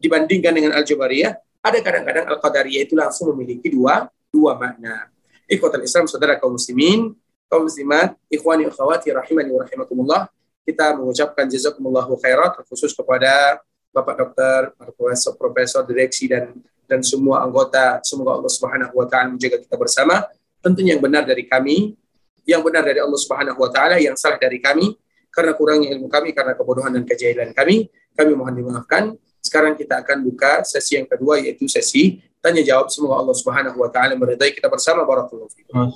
dibandingkan dengan Al-Jabariyah. Ada kadang-kadang Al-Qadariyah itu langsung memiliki dua dua makna. Ikhwatul Islam, saudara kaum muslimin, kaum muslimat, ikhwani akhwati rahimani wa rahimakumullah. Kita mengucapkan jazakumullahu khairat khusus kepada Bapak Dokter, Profesor, Profesor Direksi dan dan semua anggota. Semoga Allah Subhanahu wa taala menjaga kita bersama tentunya yang benar dari kami, yang benar dari Allah Subhanahu wa taala, yang salah dari kami karena kurangnya ilmu kami, karena kebodohan dan kejahilan kami. Kami mohon dimaafkan. Sekarang kita akan buka sesi yang kedua yaitu sesi tanya jawab. Semoga Allah Subhanahu wa taala meridai kita bersama barakallahu fikum.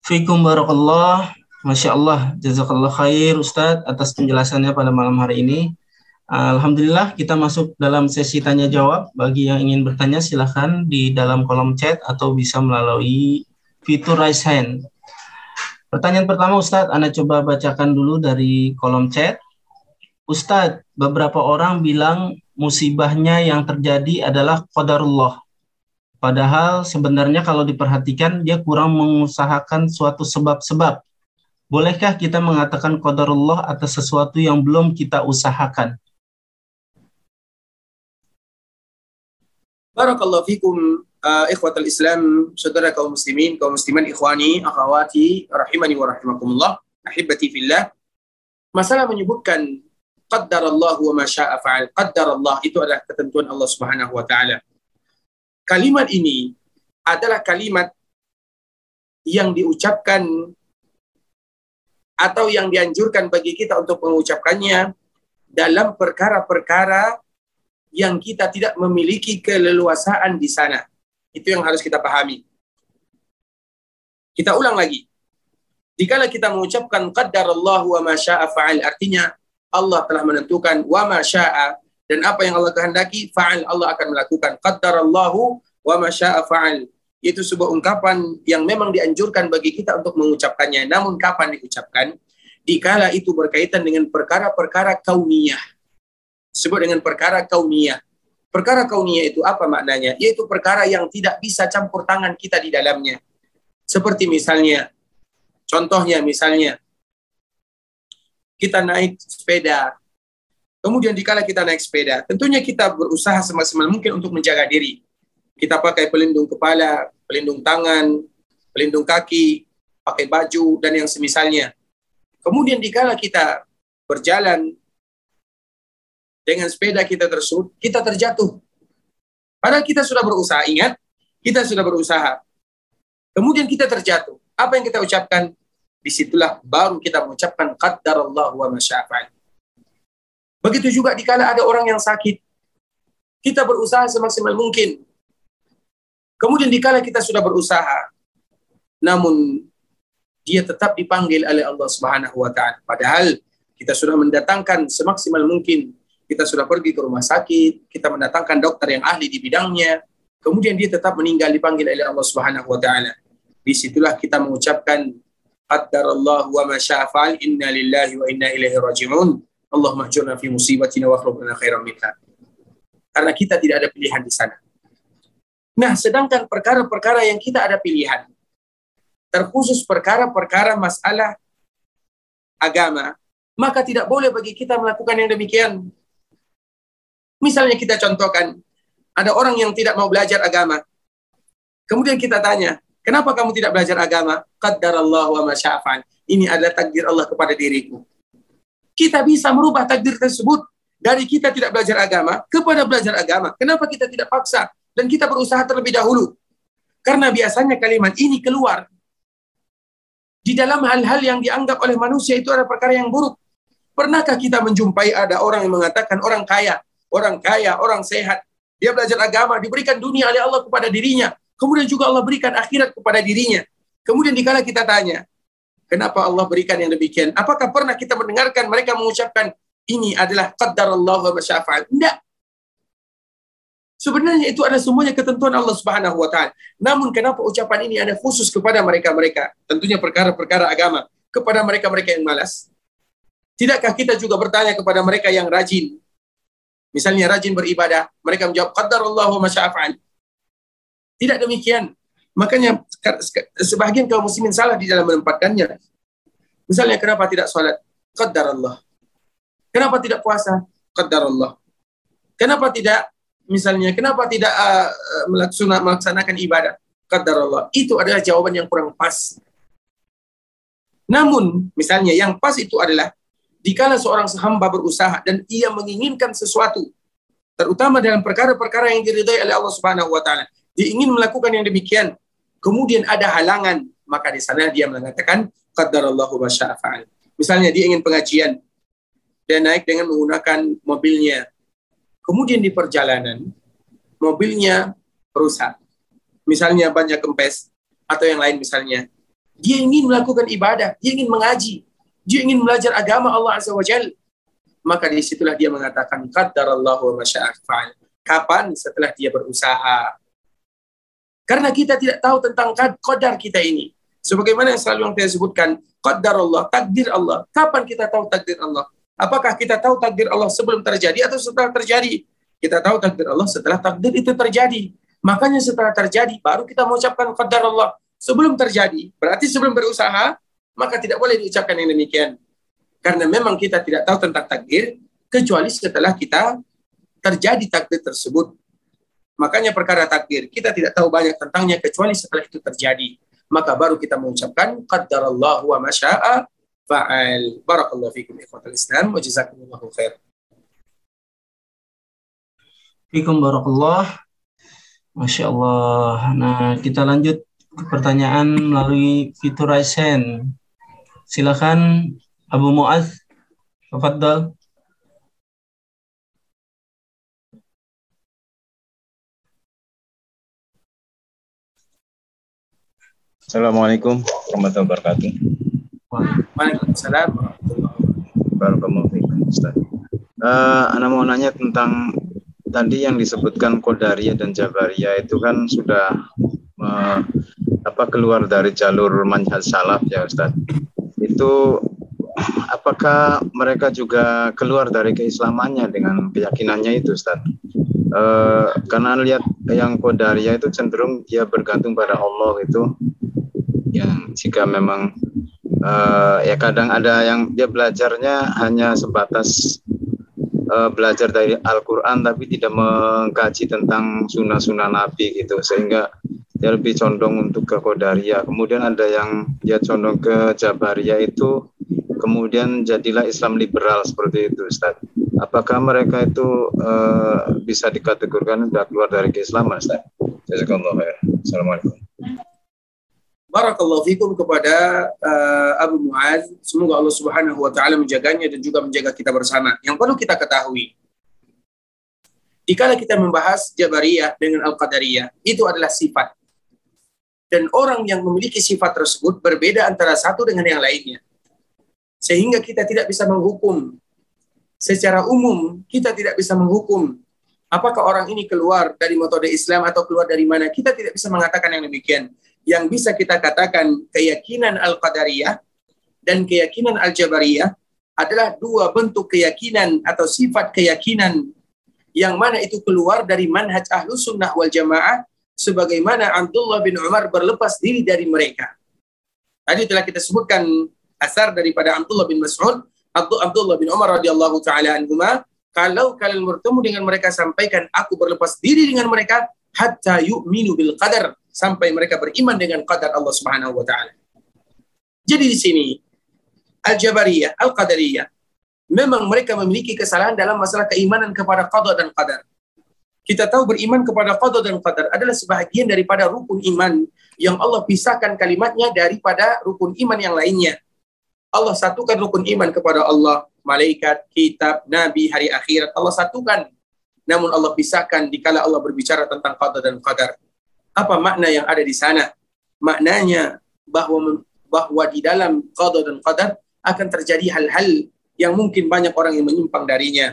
Fikum barakallah. Masya Allah, jazakallah khair Ustadz atas penjelasannya pada malam hari ini. Alhamdulillah kita masuk dalam sesi tanya jawab. Bagi yang ingin bertanya silahkan di dalam kolom chat atau bisa melalui fitur raise hand. Pertanyaan pertama Ustadz, Anda coba bacakan dulu dari kolom chat. Ustadz, beberapa orang bilang musibahnya yang terjadi adalah qadarullah. Padahal sebenarnya kalau diperhatikan dia kurang mengusahakan suatu sebab-sebab. Bolehkah kita mengatakan qadarullah atas sesuatu yang belum kita usahakan? Barakallahu fikum uh, ikhwatal Islam, saudara kaum muslimin, kaum musliman ikhwani, akhwati, rahimani wa rahimakumullah, ahibati fillah. Masalah menyebutkan Allah wa ma syaa fa'al. Allah itu adalah ketentuan Allah Subhanahu wa taala. Kalimat ini adalah kalimat yang diucapkan atau yang dianjurkan bagi kita untuk mengucapkannya dalam perkara-perkara yang kita tidak memiliki keleluasaan di sana. Itu yang harus kita pahami. Kita ulang lagi. Dikala kita mengucapkan qaddarallahu wa ma fa'al artinya Allah telah menentukan wa ma syaa dan apa yang Allah kehendaki fa'al Allah akan melakukan qaddarallahu wa ma syaa fa'al itu sebuah ungkapan yang memang dianjurkan bagi kita untuk mengucapkannya namun kapan diucapkan dikala itu berkaitan dengan perkara-perkara kauniyah disebut dengan perkara kauniyah. Perkara kauniyah itu apa maknanya? Yaitu perkara yang tidak bisa campur tangan kita di dalamnya. Seperti misalnya, contohnya misalnya, kita naik sepeda. Kemudian dikala kita naik sepeda, tentunya kita berusaha semaksimal mungkin untuk menjaga diri. Kita pakai pelindung kepala, pelindung tangan, pelindung kaki, pakai baju, dan yang semisalnya. Kemudian dikala kita berjalan dengan sepeda kita tersebut, kita terjatuh. Padahal kita sudah berusaha, ingat, kita sudah berusaha. Kemudian kita terjatuh. Apa yang kita ucapkan? Di situlah baru kita mengucapkan Allah wa masyafa'al. Begitu juga dikala ada orang yang sakit. Kita berusaha semaksimal mungkin. Kemudian dikala kita sudah berusaha, namun dia tetap dipanggil oleh Allah Subhanahu wa taala. Padahal kita sudah mendatangkan semaksimal mungkin. Kita sudah pergi ke rumah sakit, kita mendatangkan dokter yang ahli di bidangnya. Kemudian dia tetap meninggal dipanggil oleh Allah Subhanahu wa taala. Di situlah kita mengucapkan qaddarallahu wa ma inna lillahi wa inna ilaihi raji'un. Allahumma ajurna fi musibatina wa lana khairan minha. Karena kita tidak ada pilihan di sana. Nah, sedangkan perkara-perkara yang kita ada pilihan, terkhusus perkara-perkara masalah agama, maka tidak boleh bagi kita melakukan yang demikian. Misalnya kita contohkan, ada orang yang tidak mau belajar agama. Kemudian kita tanya, kenapa kamu tidak belajar agama? Qaddarallahu wa masya'afan. Ini adalah takdir Allah kepada diriku. Kita bisa merubah takdir tersebut dari kita tidak belajar agama kepada belajar agama. Kenapa kita tidak paksa? dan kita berusaha terlebih dahulu. Karena biasanya kalimat ini keluar di dalam hal-hal yang dianggap oleh manusia itu adalah perkara yang buruk. Pernahkah kita menjumpai ada orang yang mengatakan orang kaya, orang kaya, orang sehat, dia belajar agama, diberikan dunia oleh Allah kepada dirinya, kemudian juga Allah berikan akhirat kepada dirinya. Kemudian dikala kita tanya, kenapa Allah berikan yang demikian? Apakah pernah kita mendengarkan mereka mengucapkan ini adalah qadar Allah wa syafa'al? Tidak. Sebenarnya itu ada semuanya ketentuan Allah Subhanahu wa taala. Namun kenapa ucapan ini ada khusus kepada mereka-mereka? Tentunya perkara-perkara agama kepada mereka-mereka yang malas. Tidakkah kita juga bertanya kepada mereka yang rajin? Misalnya rajin beribadah, mereka menjawab qadarullahu wa masya'afan. Tidak demikian. Makanya sebagian kaum muslimin salah di dalam menempatkannya. Misalnya kenapa tidak sholat? Qadar Allah. Kenapa tidak puasa? Qadar Allah. Kenapa tidak misalnya kenapa tidak uh, melaksanakan ibadah kata Allah itu adalah jawaban yang kurang pas namun misalnya yang pas itu adalah dikala seorang hamba berusaha dan ia menginginkan sesuatu terutama dalam perkara-perkara yang diridhai oleh Allah Subhanahu wa taala dia ingin melakukan yang demikian kemudian ada halangan maka di sana dia mengatakan qadarallahu wa sya'fa'al misalnya dia ingin pengajian dan naik dengan menggunakan mobilnya Kemudian di perjalanan mobilnya rusak. Misalnya banyak kempes atau yang lain misalnya. Dia ingin melakukan ibadah, dia ingin mengaji, dia ingin belajar agama Allah Azza wa Jal. Maka di situlah dia mengatakan qaddarallahu wa masya'afa'al. Kapan? Setelah dia berusaha. Karena kita tidak tahu tentang qadar kita ini. Sebagaimana yang selalu yang saya sebutkan, qadar Allah, takdir Allah. Kapan kita tahu takdir Allah? Apakah kita tahu takdir Allah sebelum terjadi atau setelah terjadi? Kita tahu takdir Allah setelah takdir itu terjadi. Makanya setelah terjadi baru kita mengucapkan qadar Allah. Sebelum terjadi, berarti sebelum berusaha, maka tidak boleh diucapkan yang demikian. Karena memang kita tidak tahu tentang takdir kecuali setelah kita terjadi takdir tersebut. Makanya perkara takdir kita tidak tahu banyak tentangnya kecuali setelah itu terjadi. Maka baru kita mengucapkan Allah wa masya'a fa'al. Barakallahu fikum ikhwatal Islam wa jazakumullahu khair. Fikum barakallah. Masya Allah. Nah, kita lanjut ke pertanyaan melalui fitur Raisen. Silakan Abu Muaz. Tafadhal. Assalamualaikum warahmatullahi wabarakatuh. Waalaikumsalam warahmatullahi wabarakatuh. Uh, mau nanya tentang tadi yang disebutkan Kodaria dan Jabaria itu kan sudah uh, apa keluar dari jalur manhaj salaf ya Ustaz. Itu apakah mereka juga keluar dari keislamannya dengan keyakinannya itu Ustaz? Uh, karena lihat yang Kodaria itu cenderung dia bergantung pada Allah itu yang jika memang uh, ya kadang ada yang dia belajarnya hanya sebatas uh, belajar dari Al-Quran tapi tidak mengkaji tentang sunnah-sunnah Nabi gitu. Sehingga dia lebih condong untuk ke Qadariyah. Kemudian ada yang dia condong ke Jabariyah itu kemudian jadilah Islam liberal seperti itu Ustaz. Apakah mereka itu uh, bisa dikategorikan sudah keluar dari keislaman Ustaz? Assalamualaikum Barakallahu fikum kepada uh, Abu Muaz. Semoga Allah Subhanahu wa taala menjaganya dan juga menjaga kita bersama. Yang perlu kita ketahui, jika kita membahas Jabariyah dengan Al-Qadariyah, itu adalah sifat. Dan orang yang memiliki sifat tersebut berbeda antara satu dengan yang lainnya. Sehingga kita tidak bisa menghukum secara umum, kita tidak bisa menghukum apakah orang ini keluar dari metode Islam atau keluar dari mana. Kita tidak bisa mengatakan yang demikian yang bisa kita katakan keyakinan Al-Qadariyah dan keyakinan Al-Jabariyah adalah dua bentuk keyakinan atau sifat keyakinan yang mana itu keluar dari manhaj ahlu sunnah wal jamaah sebagaimana Abdullah bin Umar berlepas diri dari mereka. Tadi telah kita sebutkan asar daripada Abdullah bin Mas'ud, Abdullah bin Umar radhiyallahu taala anhuma, kalau kalian bertemu dengan mereka sampaikan aku berlepas diri dengan mereka hatta yu'minu bil qadar sampai mereka beriman dengan qadar Allah Subhanahu wa taala. Jadi di sini Al-Jabariyah, Al-Qadariyah memang mereka memiliki kesalahan dalam masalah keimanan kepada qada dan qadar. Kita tahu beriman kepada qada dan qadar adalah sebahagian daripada rukun iman yang Allah pisahkan kalimatnya daripada rukun iman yang lainnya. Allah satukan rukun iman kepada Allah, malaikat, kitab, nabi, hari akhirat. Allah satukan. Namun Allah pisahkan dikala Allah berbicara tentang qada dan qadar. Apa makna yang ada di sana? Maknanya bahwa bahwa di dalam qada dan qadar akan terjadi hal-hal yang mungkin banyak orang yang menyimpang darinya.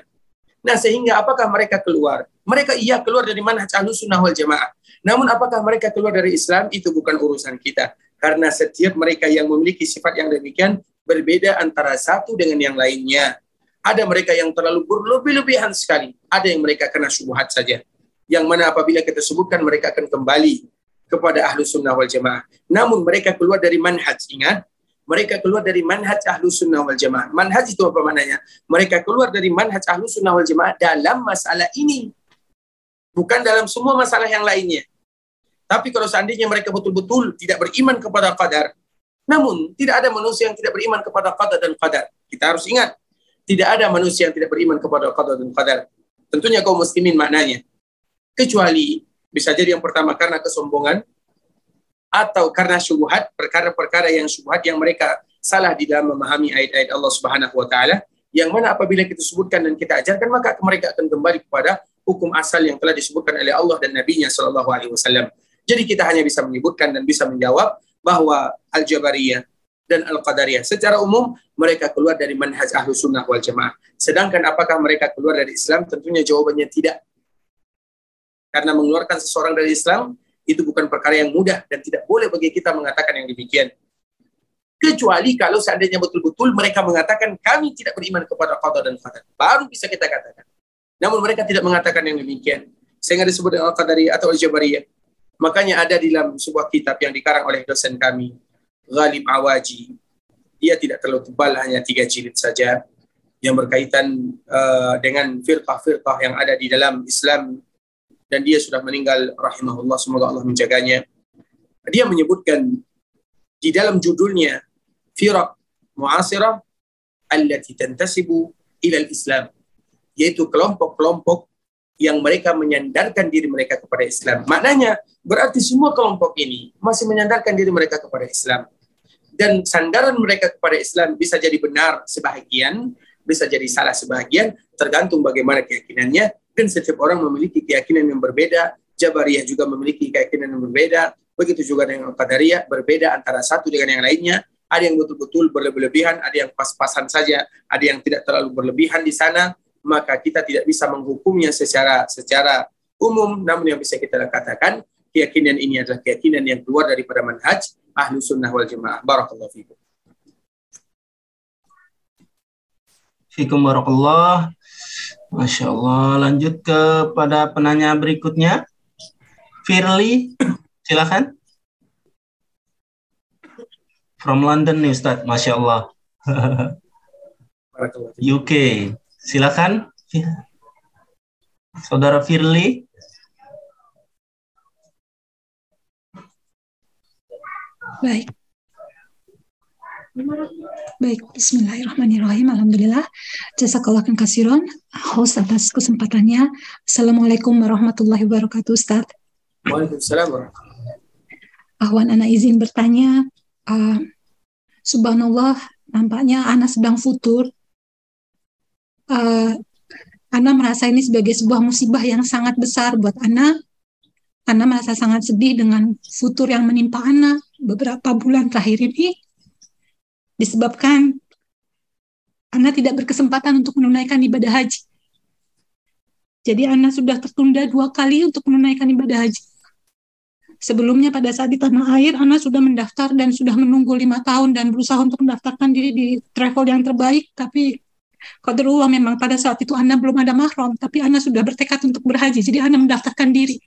Nah, sehingga apakah mereka keluar? Mereka iya keluar dari manhaj sunnah wal jamaah. Namun apakah mereka keluar dari Islam? Itu bukan urusan kita. Karena setiap mereka yang memiliki sifat yang demikian berbeda antara satu dengan yang lainnya. Ada mereka yang terlalu berlebih-lebihan sekali. Ada yang mereka kena syubhat saja yang mana apabila kita sebutkan mereka akan kembali kepada ahlu sunnah wal jamaah. Namun mereka keluar dari manhaj, ingat, mereka keluar dari manhaj ahlu sunnah wal jamaah. Manhaj itu apa maknanya? Mereka keluar dari manhaj ahlu sunnah wal jamaah dalam masalah ini. Bukan dalam semua masalah yang lainnya. Tapi kalau seandainya mereka betul-betul tidak beriman kepada qadar, namun tidak ada manusia yang tidak beriman kepada qadar dan qadar. Kita harus ingat, tidak ada manusia yang tidak beriman kepada qadar dan qadar. Tentunya kaum muslimin maknanya kecuali bisa jadi yang pertama karena kesombongan atau karena syubhat perkara-perkara yang syubhat yang mereka salah di dalam memahami ayat-ayat Allah Subhanahu wa taala yang mana apabila kita sebutkan dan kita ajarkan maka mereka akan kembali kepada hukum asal yang telah disebutkan oleh Allah dan Nabi-Nya alaihi wasallam. Jadi kita hanya bisa menyebutkan dan bisa menjawab bahwa Al-Jabariyah dan Al-Qadariyah secara umum mereka keluar dari manhaj ahlu sunnah wal jamaah. Sedangkan apakah mereka keluar dari Islam? Tentunya jawabannya tidak karena mengeluarkan seseorang dari Islam itu bukan perkara yang mudah dan tidak boleh bagi kita mengatakan yang demikian. Kecuali kalau seandainya betul-betul mereka mengatakan kami tidak beriman kepada qada dan qadar. Baru bisa kita katakan. Namun mereka tidak mengatakan yang demikian. Sehingga disebut dengan Al-Qadariyah atau Al-Jabariyah. Makanya ada di dalam sebuah kitab yang dikarang oleh dosen kami, Ghalib Awaji. Dia tidak terlalu tebal, hanya tiga jilid saja yang berkaitan uh, dengan firqah-firqah yang ada di dalam Islam dan dia sudah meninggal rahimahullah semoga Allah menjaganya. Dia menyebutkan di dalam judulnya Firaq Mu'asirah allati tantasibu ila islam yaitu kelompok-kelompok yang mereka menyandarkan diri mereka kepada Islam. Maknanya berarti semua kelompok ini masih menyandarkan diri mereka kepada Islam. Dan sandaran mereka kepada Islam bisa jadi benar sebahagian, bisa jadi salah sebahagian, tergantung bagaimana keyakinannya dan setiap orang memiliki keyakinan yang berbeda. Jabariyah juga memiliki keyakinan yang berbeda. Begitu juga dengan Qadariyah, berbeda antara satu dengan yang lainnya. Ada yang betul-betul berlebihan, ada yang pas-pasan saja, ada yang tidak terlalu berlebihan di sana. Maka kita tidak bisa menghukumnya secara secara umum. Namun yang bisa kita katakan, keyakinan ini adalah keyakinan yang keluar daripada manhaj ahlu sunnah wal jamaah. Barakallahu fikum. Fikum barakallah. Masya Allah. Lanjut kepada penanya berikutnya. Firly, silakan. From London nih Ustaz, Masya Allah. UK, silakan Saudara Firly. Baik. Baik, Bismillahirrahmanirrahim. Alhamdulillah. Jazakallah kasiron. Host atas kesempatannya. Assalamualaikum warahmatullahi wabarakatuh, Ustaz. Waalaikumsalam warahmatullahi Ahwan anak izin bertanya. Uh, subhanallah, nampaknya anak sedang futur. Uh, Ana merasa ini sebagai sebuah musibah yang sangat besar buat Ana. Ana merasa sangat sedih dengan futur yang menimpa Ana beberapa bulan terakhir ini disebabkan Ana tidak berkesempatan untuk menunaikan ibadah haji. Jadi Ana sudah tertunda dua kali untuk menunaikan ibadah haji. Sebelumnya pada saat di tanah air, Ana sudah mendaftar dan sudah menunggu lima tahun dan berusaha untuk mendaftarkan diri di travel yang terbaik, tapi Qadarullah memang pada saat itu Ana belum ada mahram, tapi Ana sudah bertekad untuk berhaji, jadi Ana mendaftarkan diri.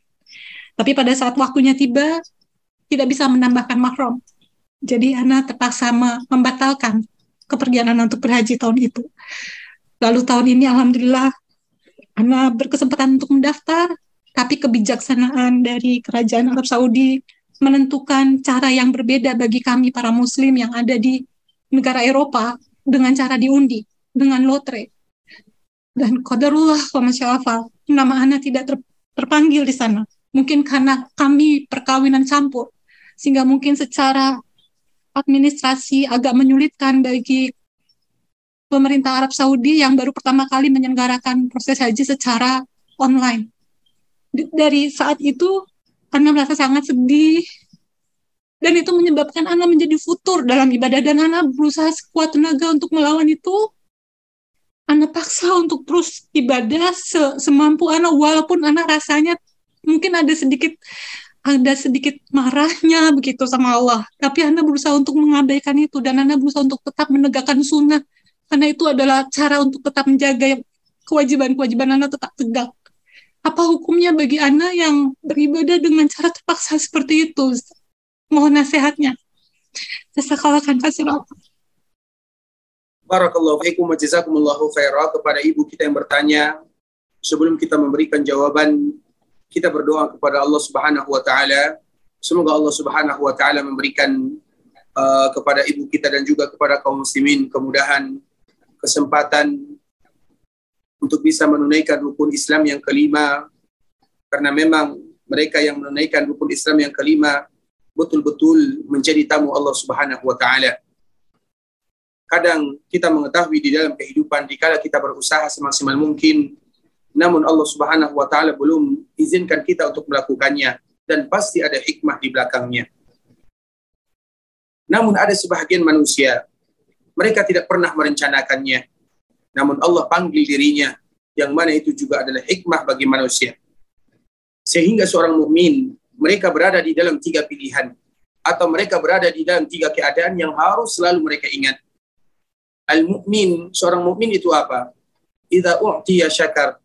Tapi pada saat waktunya tiba, tidak bisa menambahkan mahram. Jadi Ana terpaksa membatalkan kepergian Ana untuk berhaji tahun itu. Lalu tahun ini Alhamdulillah Ana berkesempatan untuk mendaftar, tapi kebijaksanaan dari Kerajaan Arab Saudi menentukan cara yang berbeda bagi kami para muslim yang ada di negara Eropa dengan cara diundi, dengan lotre. Dan qadarullah wa masya'afal, nama Ana tidak ter, terpanggil di sana. Mungkin karena kami perkawinan campur, sehingga mungkin secara administrasi agak menyulitkan bagi pemerintah Arab Saudi yang baru pertama kali menyelenggarakan proses haji secara online. Dari saat itu, Ana merasa sangat sedih, dan itu menyebabkan Ana menjadi futur dalam ibadah, dan Ana berusaha sekuat tenaga untuk melawan itu. Ana paksa untuk terus ibadah se semampu Ana, walaupun Ana rasanya mungkin ada sedikit ada sedikit marahnya begitu sama Allah. Tapi Anda berusaha untuk mengabaikan itu dan Anda berusaha untuk tetap menegakkan sunnah. Karena itu adalah cara untuk tetap menjaga kewajiban-kewajiban Anda tetap tegak. Apa hukumnya bagi Anda yang beribadah dengan cara terpaksa seperti itu? Mohon nasihatnya. Jazakallah kasih Barakallahu fiikum wa jazakumullahu khairah kepada ibu kita yang bertanya sebelum kita memberikan jawaban kita berdoa kepada Allah Subhanahu wa taala semoga Allah Subhanahu wa taala memberikan uh, kepada ibu kita dan juga kepada kaum muslimin kemudahan kesempatan untuk bisa menunaikan rukun Islam yang kelima karena memang mereka yang menunaikan rukun Islam yang kelima betul-betul menjadi tamu Allah Subhanahu wa taala. Kadang kita mengetahui di dalam kehidupan dikala kita berusaha semaksimal mungkin namun Allah Subhanahu wa taala belum izinkan kita untuk melakukannya dan pasti ada hikmah di belakangnya. Namun ada sebahagian manusia mereka tidak pernah merencanakannya. Namun Allah panggil dirinya yang mana itu juga adalah hikmah bagi manusia. Sehingga seorang mukmin mereka berada di dalam tiga pilihan atau mereka berada di dalam tiga keadaan yang harus selalu mereka ingat. Al-mukmin, seorang mukmin itu apa? Idza u'tiya syakar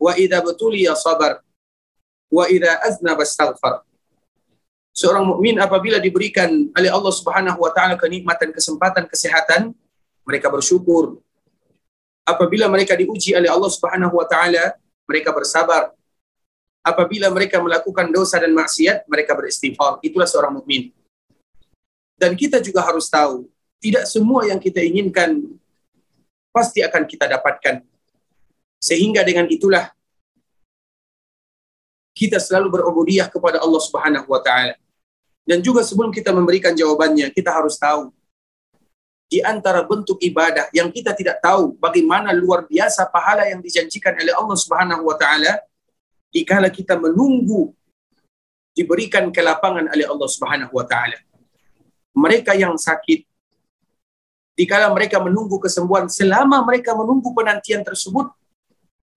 wa idza butuliya sabar wa idza aznaba astaghfar. Seorang mukmin apabila diberikan oleh Allah Subhanahu wa taala kenikmatan kesempatan kesehatan, mereka bersyukur. Apabila mereka diuji oleh Allah Subhanahu wa taala, mereka bersabar. Apabila mereka melakukan dosa dan maksiat, mereka beristighfar. Itulah seorang mukmin. Dan kita juga harus tahu, tidak semua yang kita inginkan pasti akan kita dapatkan. Sehingga dengan itulah kita selalu berubudiyah kepada Allah Subhanahu wa taala. Dan juga sebelum kita memberikan jawabannya, kita harus tahu di antara bentuk ibadah yang kita tidak tahu bagaimana luar biasa pahala yang dijanjikan oleh Allah Subhanahu wa taala dikala kita menunggu diberikan kelapangan oleh Allah Subhanahu wa taala. Mereka yang sakit dikala mereka menunggu kesembuhan selama mereka menunggu penantian tersebut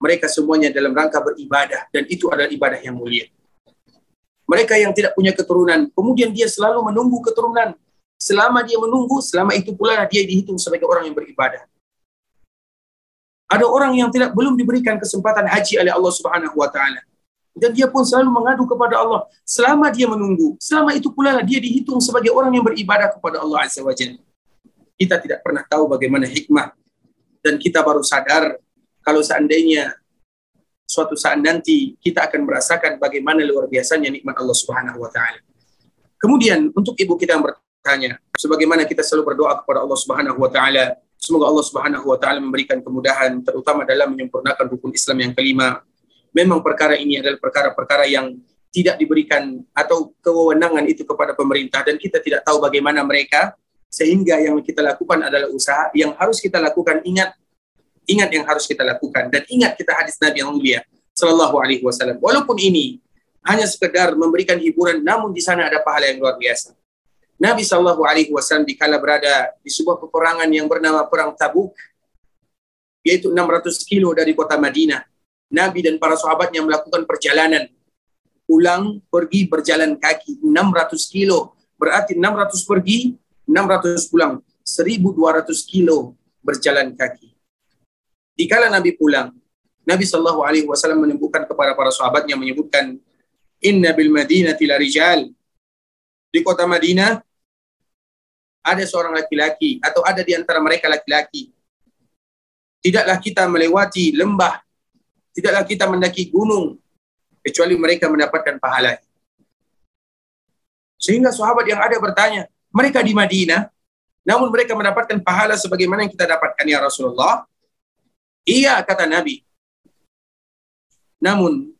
mereka semuanya dalam rangka beribadah dan itu adalah ibadah yang mulia. Mereka yang tidak punya keturunan, kemudian dia selalu menunggu keturunan. Selama dia menunggu, selama itu pula dia dihitung sebagai orang yang beribadah. Ada orang yang tidak belum diberikan kesempatan haji oleh Allah Subhanahu wa taala. Dan dia pun selalu mengadu kepada Allah selama dia menunggu. Selama itu pula dia dihitung sebagai orang yang beribadah kepada Allah Azza wa Jalla. Kita tidak pernah tahu bagaimana hikmah dan kita baru sadar kalau seandainya suatu saat nanti kita akan merasakan bagaimana luar biasanya nikmat Allah Subhanahu wa taala. Kemudian untuk ibu kita yang bertanya, sebagaimana kita selalu berdoa kepada Allah Subhanahu wa taala, semoga Allah Subhanahu wa taala memberikan kemudahan terutama dalam menyempurnakan rukun Islam yang kelima. Memang perkara ini adalah perkara-perkara yang tidak diberikan atau kewenangan itu kepada pemerintah dan kita tidak tahu bagaimana mereka sehingga yang kita lakukan adalah usaha yang harus kita lakukan ingat ingat yang harus kita lakukan dan ingat kita hadis Nabi yang mulia sallallahu alaihi wasallam. Walaupun ini hanya sekedar memberikan hiburan namun di sana ada pahala yang luar biasa. Nabi sallallahu alaihi wasallam dikala berada di sebuah peperangan yang bernama perang Tabuk yaitu 600 kilo dari kota Madinah Nabi dan para sahabatnya melakukan perjalanan. Pulang pergi berjalan kaki 600 kilo berarti 600 pergi 600 pulang 1200 kilo berjalan kaki dikala Nabi pulang Nabi Shallallahu Alaihi Wasallam menyebutkan kepada para sahabatnya menyebutkan Inna bil Madinah di kota Madinah ada seorang laki-laki atau ada di antara mereka laki-laki tidaklah kita melewati lembah tidaklah kita mendaki gunung kecuali mereka mendapatkan pahala. Sehingga sahabat yang ada bertanya, mereka di Madinah, namun mereka mendapatkan pahala sebagaimana yang kita dapatkan ya Rasulullah. Iya kata Nabi. Namun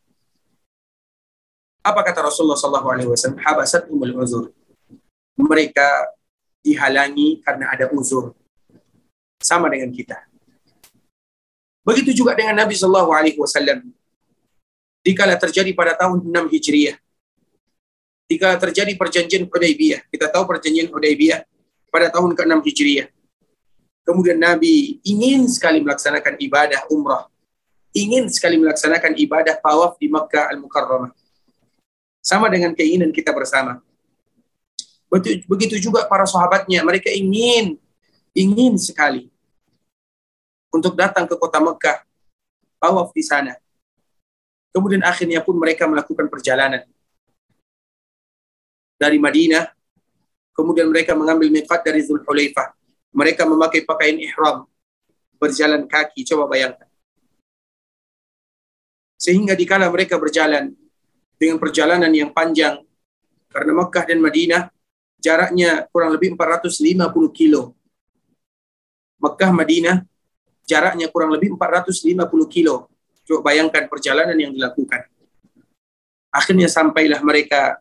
apa kata Rasulullah Sallallahu Alaihi Wasallam? Habasat umul uzur. Mereka dihalangi karena ada uzur. Sama dengan kita. Begitu juga dengan Nabi Sallallahu Alaihi Wasallam dikala terjadi pada tahun 6 Hijriah. Dikala terjadi perjanjian Hudaybiyah. Kita tahu perjanjian Hudaybiyah pada tahun ke-6 Hijriah. Kemudian Nabi ingin sekali melaksanakan ibadah umrah. Ingin sekali melaksanakan ibadah tawaf di Makkah Al-Mukarramah. Sama dengan keinginan kita bersama. Begitu juga para sahabatnya, mereka ingin ingin sekali untuk datang ke kota Mekah, tawaf di sana. Kemudian akhirnya pun mereka melakukan perjalanan dari Madinah. Kemudian mereka mengambil miqat dari Zulhulaifah. Mereka memakai pakaian ihram, berjalan kaki. Coba bayangkan. Sehingga dikala mereka berjalan dengan perjalanan yang panjang karena Mekah dan Madinah jaraknya kurang lebih 450 kilo. Mekah Madinah jaraknya kurang lebih 450 kilo. Coba bayangkan perjalanan yang dilakukan. Akhirnya sampailah mereka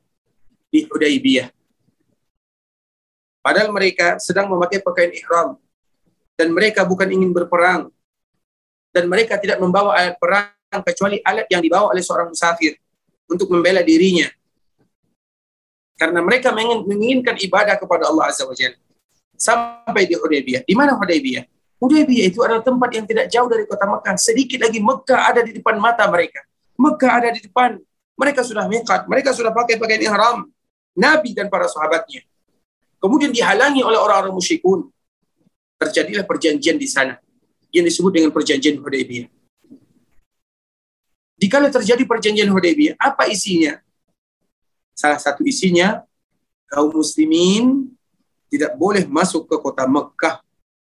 di Hudaybiyah. Padahal mereka sedang memakai pakaian ihram dan mereka bukan ingin berperang dan mereka tidak membawa alat perang kecuali alat yang dibawa oleh seorang musafir untuk membela dirinya. Karena mereka menginginkan ibadah kepada Allah Azza wa Jalla. Sampai di Hudaybiyah. Di mana Hudaybiyah? Hudaybiyah itu adalah tempat yang tidak jauh dari kota Mekah. Sedikit lagi Mekah ada di depan mata mereka. Mekah ada di depan. Mereka sudah miqat, mereka sudah pakai pakaian ihram. Nabi dan para sahabatnya. Kemudian dihalangi oleh orang-orang musyrikun. Terjadilah perjanjian di sana yang disebut dengan perjanjian Hudaybiyah. Dikala terjadi perjanjian Hudaybiyah, apa isinya? Salah satu isinya kaum muslimin tidak boleh masuk ke kota Mekah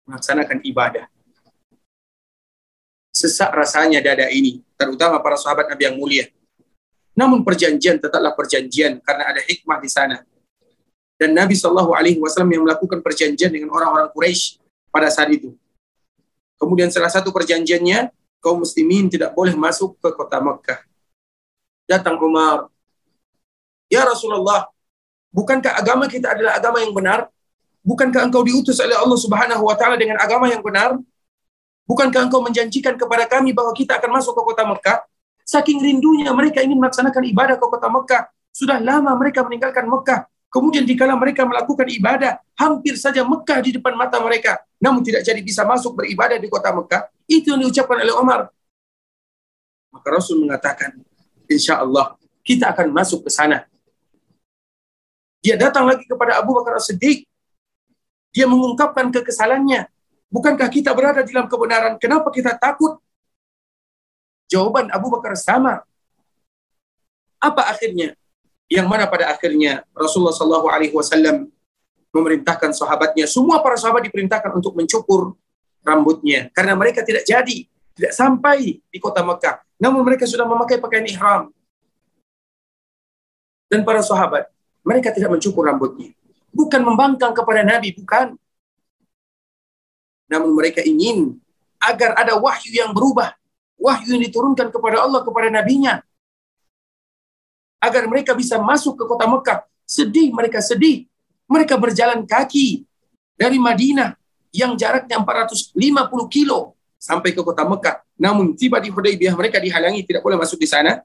melaksanakan ibadah. Sesak rasanya dada ini, terutama para sahabat Nabi yang mulia. Namun perjanjian tetaplah perjanjian karena ada hikmah di sana. Dan Nabi Shallallahu Alaihi Wasallam yang melakukan perjanjian dengan orang-orang Quraisy pada saat itu. Kemudian salah satu perjanjiannya kaum muslimin tidak boleh masuk ke kota Mekah. Datang Umar, ya Rasulullah, bukankah agama kita adalah agama yang benar? Bukankah engkau diutus oleh Allah Subhanahu wa taala dengan agama yang benar? Bukankah engkau menjanjikan kepada kami bahwa kita akan masuk ke kota Mekah? Saking rindunya mereka ingin melaksanakan ibadah ke kota Mekah. Sudah lama mereka meninggalkan Mekah. Kemudian dikala mereka melakukan ibadah, hampir saja Mekah di depan mata mereka. Namun tidak jadi bisa masuk beribadah di kota Mekah. Itu yang diucapkan oleh Umar. Maka Rasul mengatakan, insya Allah kita akan masuk ke sana. Dia datang lagi kepada Abu Bakar As-Siddiq dia mengungkapkan kekesalannya. Bukankah kita berada dalam kebenaran? Kenapa kita takut? Jawaban Abu Bakar sama. Apa akhirnya? Yang mana pada akhirnya Rasulullah Shallallahu Alaihi Wasallam memerintahkan sahabatnya, semua para sahabat diperintahkan untuk mencukur rambutnya karena mereka tidak jadi tidak sampai di kota Mekah. Namun mereka sudah memakai pakaian ihram. Dan para sahabat, mereka tidak mencukur rambutnya. Bukan membangkang kepada Nabi, bukan. Namun mereka ingin agar ada wahyu yang berubah. Wahyu yang diturunkan kepada Allah, kepada Nabinya. Agar mereka bisa masuk ke kota Mekah. Sedih, mereka sedih. Mereka berjalan kaki dari Madinah yang jaraknya 450 kilo sampai ke kota Mekah. Namun tiba di Hudaybiyah mereka dihalangi tidak boleh masuk di sana.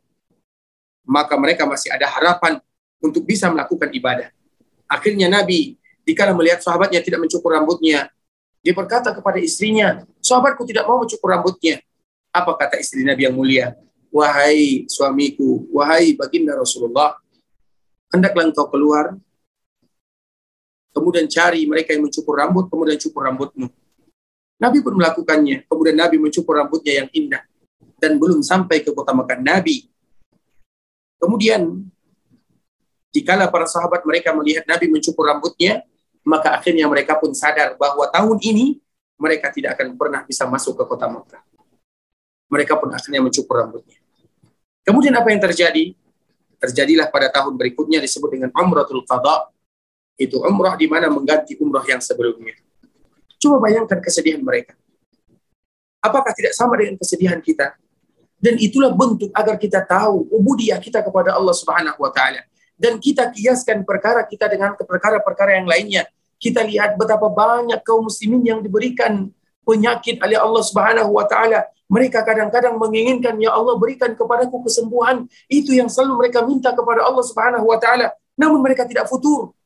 Maka mereka masih ada harapan untuk bisa melakukan ibadah. Akhirnya Nabi dikala melihat sahabatnya tidak mencukur rambutnya, dia berkata kepada istrinya, sahabatku tidak mau mencukur rambutnya. Apa kata istri Nabi yang mulia? Wahai suamiku, wahai baginda Rasulullah, hendaklah engkau keluar, kemudian cari mereka yang mencukur rambut, kemudian cukur rambutmu. Nabi pun melakukannya. Kemudian Nabi mencukur rambutnya yang indah. Dan belum sampai ke kota Mekah. Nabi. Kemudian, dikala para sahabat mereka melihat Nabi mencukur rambutnya, maka akhirnya mereka pun sadar bahwa tahun ini mereka tidak akan pernah bisa masuk ke kota Mekah. Mereka pun akhirnya mencukur rambutnya. Kemudian apa yang terjadi? Terjadilah pada tahun berikutnya disebut dengan Umratul Qadha. Itu umrah di mana mengganti umrah yang sebelumnya. Coba bayangkan kesedihan mereka. Apakah tidak sama dengan kesedihan kita? Dan itulah bentuk agar kita tahu ubudiyah kita kepada Allah Subhanahu wa taala. Dan kita kiaskan perkara kita dengan perkara-perkara yang lainnya. Kita lihat betapa banyak kaum muslimin yang diberikan penyakit oleh Allah Subhanahu wa taala. Mereka kadang-kadang menginginkan ya Allah berikan kepadaku kesembuhan. Itu yang selalu mereka minta kepada Allah Subhanahu wa taala. Namun mereka tidak futur.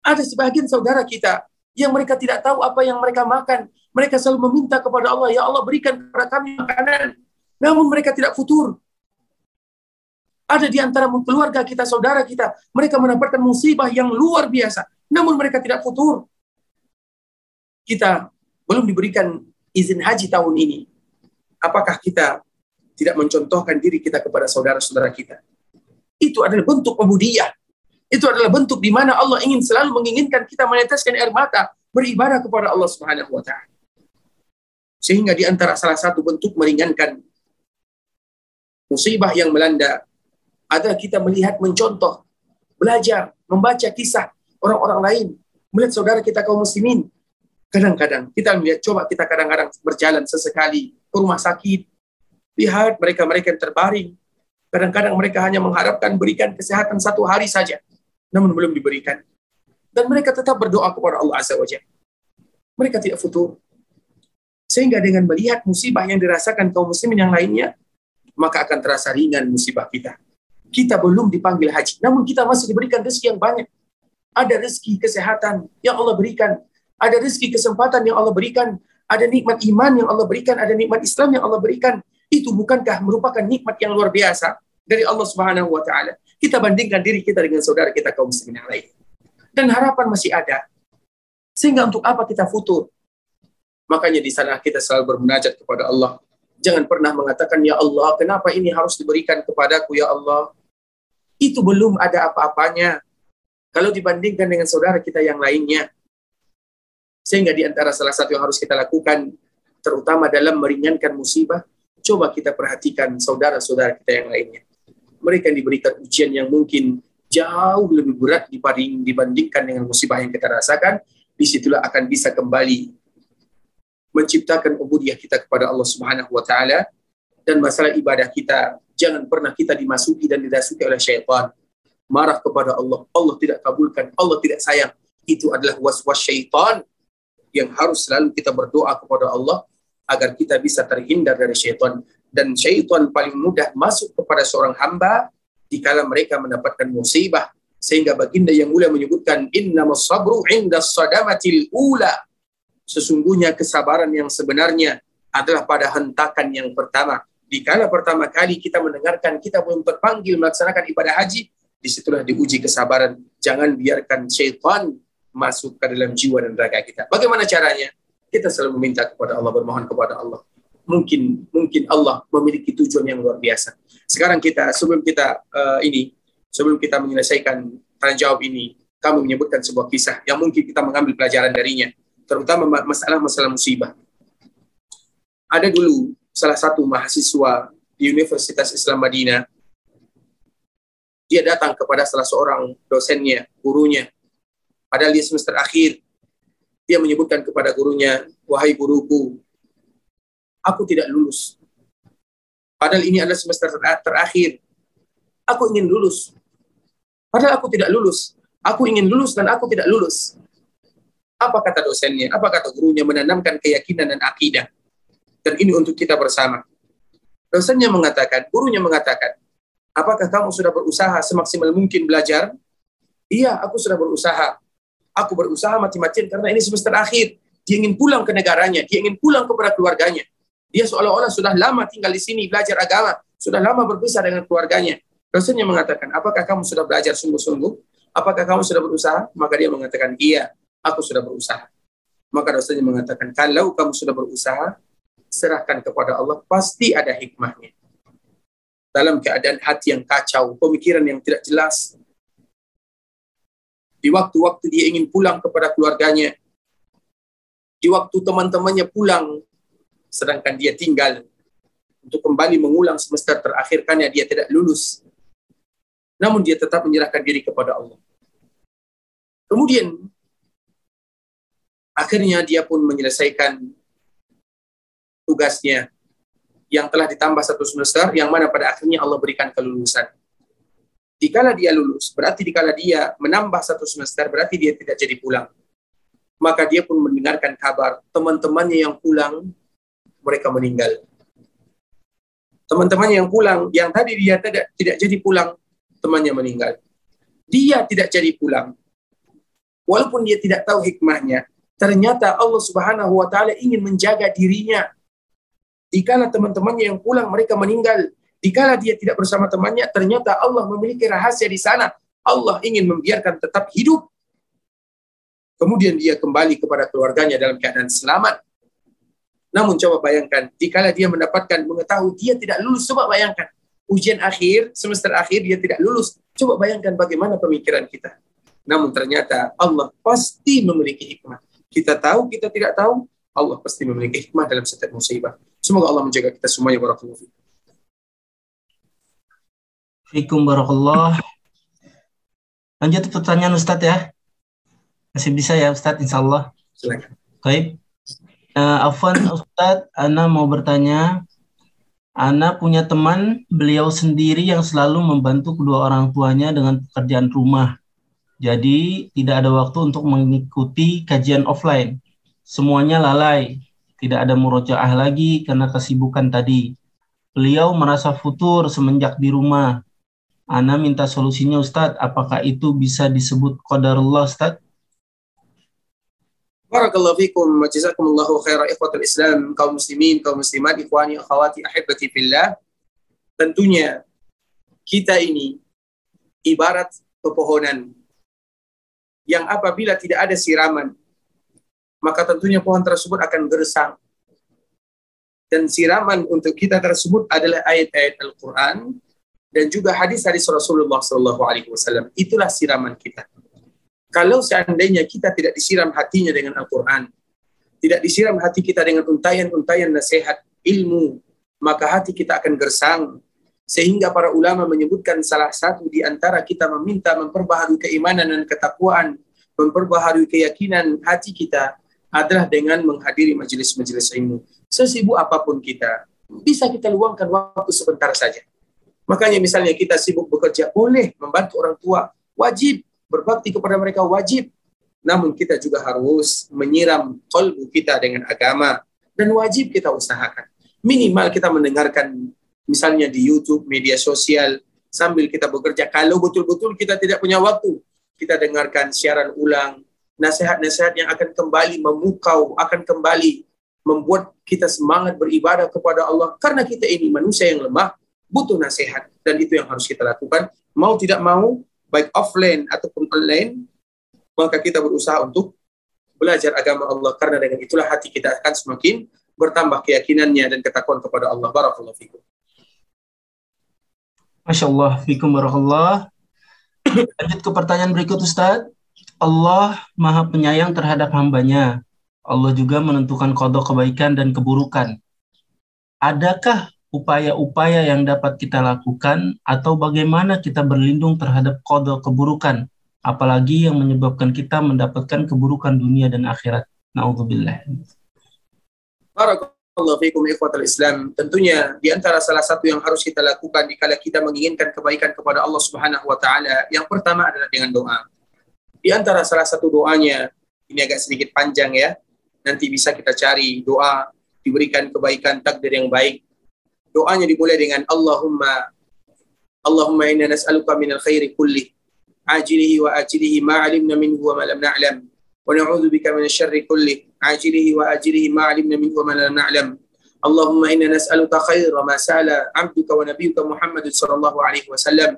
Ada sebagian saudara kita yang mereka tidak tahu apa yang mereka makan. Mereka selalu meminta kepada Allah, ya Allah berikan kepada kami makanan. Namun mereka tidak futur. Ada di antara keluarga kita, saudara kita, mereka mendapatkan musibah yang luar biasa. Namun mereka tidak futur. Kita belum diberikan izin haji tahun ini. Apakah kita tidak mencontohkan diri kita kepada saudara-saudara kita? Itu adalah bentuk pembudiyah itu adalah bentuk di mana Allah ingin selalu menginginkan kita meneteskan air mata beribadah kepada Allah Subhanahu wa taala. Sehingga di antara salah satu bentuk meringankan musibah yang melanda adalah kita melihat mencontoh, belajar, membaca kisah orang-orang lain, melihat saudara kita kaum muslimin. Kadang-kadang kita melihat coba kita kadang-kadang berjalan sesekali ke rumah sakit, lihat mereka-mereka yang terbaring. Kadang-kadang mereka hanya mengharapkan berikan kesehatan satu hari saja namun belum diberikan. Dan mereka tetap berdoa kepada Allah Azza wa Mereka tidak futur. Sehingga dengan melihat musibah yang dirasakan kaum muslimin yang lainnya, maka akan terasa ringan musibah kita. Kita belum dipanggil haji, namun kita masih diberikan rezeki yang banyak. Ada rezeki kesehatan yang Allah berikan, ada rezeki kesempatan yang Allah berikan, ada nikmat iman yang Allah berikan, ada nikmat Islam yang Allah berikan. Itu bukankah merupakan nikmat yang luar biasa dari Allah Subhanahu wa taala? Kita bandingkan diri kita dengan saudara kita kaum muslimin yang lain. Dan harapan masih ada. Sehingga untuk apa kita futur? Makanya di sana kita selalu bermunajat kepada Allah. Jangan pernah mengatakan, Ya Allah, kenapa ini harus diberikan kepadaku, Ya Allah? Itu belum ada apa-apanya. Kalau dibandingkan dengan saudara kita yang lainnya. Sehingga di antara salah satu yang harus kita lakukan, terutama dalam meringankan musibah, coba kita perhatikan saudara-saudara kita yang lainnya. Mereka diberikan ujian yang mungkin jauh lebih berat dibandingkan dengan musibah yang kita rasakan, di situlah akan bisa kembali menciptakan ubudiyah kita kepada Allah Subhanahu wa taala. Dan masalah ibadah kita jangan pernah kita dimasuki dan dirasuki oleh syaitan. Marah kepada Allah. Allah tidak kabulkan. Allah tidak sayang. Itu adalah was-was syaitan yang harus selalu kita berdoa kepada Allah agar kita bisa terhindar dari syaitan. Dan syaitan paling mudah masuk kepada seorang hamba dikala mereka mendapatkan musibah. Sehingga baginda yang mulia menyebutkan innamas sabru inda sadamatil ula. Sesungguhnya kesabaran yang sebenarnya adalah pada hentakan yang pertama. Dikala pertama kali kita mendengarkan kita belum terpanggil melaksanakan ibadah haji di situlah diuji kesabaran. Jangan biarkan syaitan masuk ke dalam jiwa dan raga kita bagaimana caranya kita selalu meminta kepada Allah bermohon kepada Allah mungkin mungkin Allah memiliki tujuan yang luar biasa. Sekarang kita sebelum kita uh, ini sebelum kita menyelesaikan tanya jawab ini, kami menyebutkan sebuah kisah yang mungkin kita mengambil pelajaran darinya, terutama masalah-masalah musibah. Ada dulu salah satu mahasiswa di Universitas Islam Madinah. Dia datang kepada salah seorang dosennya, gurunya. Padahal dia semester akhir. Dia menyebutkan kepada gurunya, wahai guruku, aku tidak lulus. Padahal ini adalah semester ter- terakhir. Aku ingin lulus. Padahal aku tidak lulus. Aku ingin lulus dan aku tidak lulus. Apa kata dosennya? Apa kata gurunya menanamkan keyakinan dan akidah? Dan ini untuk kita bersama. Dosennya mengatakan, gurunya mengatakan, apakah kamu sudah berusaha semaksimal mungkin belajar? Iya, aku sudah berusaha. Aku berusaha mati-matian karena ini semester akhir. Dia ingin pulang ke negaranya, dia ingin pulang kepada keluarganya. Dia seolah-olah sudah lama tinggal di sini belajar agama, sudah lama berpisah dengan keluarganya. Dosennya mengatakan, apakah kamu sudah belajar sungguh-sungguh? Apakah kamu sudah berusaha? Maka dia mengatakan, iya, aku sudah berusaha. Maka dosennya mengatakan, kalau kamu sudah berusaha, serahkan kepada Allah, pasti ada hikmahnya. Dalam keadaan hati yang kacau, pemikiran yang tidak jelas, di waktu-waktu dia ingin pulang kepada keluarganya, di waktu teman-temannya pulang, sedangkan dia tinggal untuk kembali mengulang semester terakhir karena dia tidak lulus. Namun dia tetap menyerahkan diri kepada Allah. Kemudian akhirnya dia pun menyelesaikan tugasnya yang telah ditambah satu semester yang mana pada akhirnya Allah berikan kelulusan. Dikala dia lulus, berarti dikala dia menambah satu semester, berarti dia tidak jadi pulang. Maka dia pun mendengarkan kabar teman-temannya yang pulang, mereka meninggal. Teman-temannya yang pulang, yang tadi dia tidak, tidak jadi pulang, temannya meninggal. Dia tidak jadi pulang. Walaupun dia tidak tahu hikmahnya, ternyata Allah Subhanahu wa taala ingin menjaga dirinya. Dikala teman-temannya yang pulang mereka meninggal, dikala dia tidak bersama temannya, ternyata Allah memiliki rahasia di sana. Allah ingin membiarkan tetap hidup. Kemudian dia kembali kepada keluarganya dalam keadaan selamat. Namun coba bayangkan, dikala dia mendapatkan mengetahui dia tidak lulus, coba bayangkan ujian akhir, semester akhir dia tidak lulus. Coba bayangkan bagaimana pemikiran kita. Namun ternyata Allah pasti memiliki hikmah. Kita tahu, kita tidak tahu, Allah pasti memiliki hikmah dalam setiap musibah. Semoga Allah menjaga kita semuanya. Barakallahu Fikum barakallah. Lanjut pertanyaan Ustadz ya. Masih bisa ya Ustadz insya Allah. Silakan. Baik. Uh, Afwan Ustadz, Ana mau bertanya. Ana punya teman, beliau sendiri yang selalu membantu kedua orang tuanya dengan pekerjaan rumah. Jadi tidak ada waktu untuk mengikuti kajian offline. Semuanya lalai. Tidak ada murojaah lagi karena kesibukan tadi. Beliau merasa futur semenjak di rumah. Ana minta solusinya Ustadz, apakah itu bisa disebut qadarullah Ustadz? Barakallahu fikum wa jazakumullahu khaira ikhwatul Islam, kaum muslimin, kaum muslimat, ikhwani, akhwati, ahibati fillah. Tentunya kita ini ibarat pepohonan yang apabila tidak ada siraman, maka tentunya pohon tersebut akan gersang. Dan siraman untuk kita tersebut adalah ayat-ayat Al-Quran dan juga hadis-hadis Rasulullah SAW. Itulah siraman kita. Kalau seandainya kita tidak disiram hatinya dengan Al-Quran, tidak disiram hati kita dengan untayan-untayan nasihat ilmu, maka hati kita akan gersang. Sehingga para ulama menyebutkan salah satu di antara kita meminta memperbaharui keimanan dan ketakwaan, memperbaharui keyakinan hati kita adalah dengan menghadiri majelis-majelis ilmu. Sesibuk apa pun kita, bisa kita luangkan waktu sebentar saja. Makanya misalnya kita sibuk bekerja, boleh membantu orang tua, wajib berbakti kepada mereka wajib. Namun kita juga harus menyiram kolbu kita dengan agama dan wajib kita usahakan. Minimal kita mendengarkan misalnya di YouTube, media sosial sambil kita bekerja. Kalau betul-betul kita tidak punya waktu, kita dengarkan siaran ulang, nasihat-nasihat yang akan kembali memukau, akan kembali membuat kita semangat beribadah kepada Allah karena kita ini manusia yang lemah, butuh nasihat dan itu yang harus kita lakukan. Mau tidak mau, baik offline ataupun online, maka kita berusaha untuk belajar agama Allah karena dengan itulah hati kita akan semakin bertambah keyakinannya dan ketakwaan kepada Allah. Barakallahu fikum. Masya Allah, fikum. Lanjut ke pertanyaan berikut Ustaz. Allah maha penyayang terhadap hambanya. Allah juga menentukan kodok kebaikan dan keburukan. adakah upaya-upaya yang dapat kita lakukan atau bagaimana kita berlindung terhadap kodok keburukan, apalagi yang menyebabkan kita mendapatkan keburukan dunia dan akhirat. Nauzubillah. Barakallahu fiikum ikhwatal Islam. Tentunya di antara salah satu yang harus kita lakukan dikala kita menginginkan kebaikan kepada Allah Subhanahu wa taala, yang pertama adalah dengan doa. Di antara salah satu doanya, ini agak sedikit panjang ya. Nanti bisa kita cari doa diberikan kebaikan takdir yang baik. Doanya dimulai dengan Allahumma Allahumma inna nas'aluka minal khairi kulli ajilihi wa ajilihi ma alimna minhu wa ma lam na'lam wa na'udzu bika minasy syarri kulli ajilihi wa ajilihi ma alimna minhu wa ma lam na'lam اللهم إنا نسألك خير ما سأل عبدك ونبيك محمد صلى الله عليه وسلم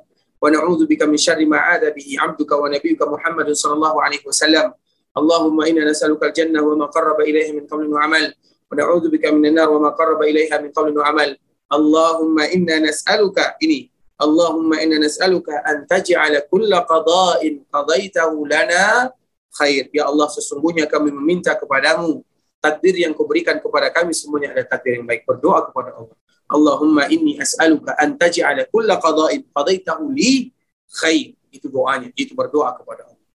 ونعوذ بك من شر ما عاد به عبدك ونبيك محمد صلى الله عليه وسلم اللهم إنا نسألك الجنة وما قرب إليها من قول وعمل ونعوذ بك من النار وما قرب إليها من قول وعمل Allahumma inna nas'aluka ini Allahumma inna nas'aluka an taj'ala kulla qada'in qadaitahu lana khair. Ya Allah, sesungguhnya kami meminta kepadamu takdir yang kau berikan kepada kami semuanya ada takdir yang baik. Berdoa kepada Allah. Allahumma inni as'aluka an taj'ala kulla qada'in qadaitahu li khair. Itu doanya, itu berdoa kepada Allah.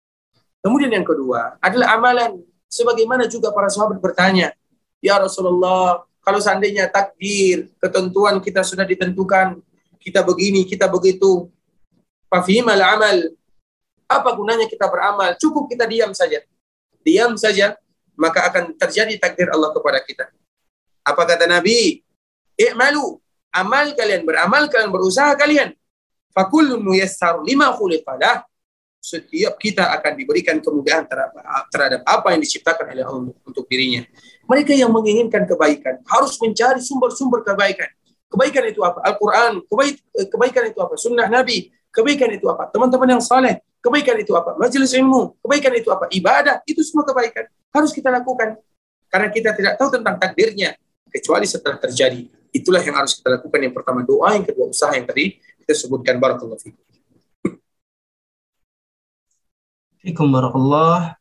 Kemudian yang kedua adalah amalan sebagaimana juga para sahabat bertanya, "Ya Rasulullah, kalau seandainya takdir, ketentuan kita sudah ditentukan, kita begini, kita begitu, fafimal amal, apa gunanya kita beramal? Cukup kita diam saja. Diam saja, maka akan terjadi takdir Allah kepada kita. Apa kata Nabi? I'malu, amal kalian, beramal kalian, berusaha kalian. Fakullun muyassar lima khuliqalah. Setiap kita akan diberikan kemudahan terhadap apa yang diciptakan oleh Allah untuk dirinya. Mereka yang menginginkan kebaikan harus mencari sumber-sumber kebaikan. Kebaikan itu apa? Al-Quran. Kebaik, kebaikan itu apa? Sunnah Nabi. Kebaikan itu apa? Teman-teman yang saleh. Kebaikan itu apa? Majelis ilmu. Kebaikan itu apa? Ibadah. Itu semua kebaikan. Harus kita lakukan. Karena kita tidak tahu tentang takdirnya. Kecuali setelah terjadi. Itulah yang harus kita lakukan. Yang pertama doa, yang kedua usaha yang tadi kita sebutkan. Barakallahu fikum. Fikum barakallah.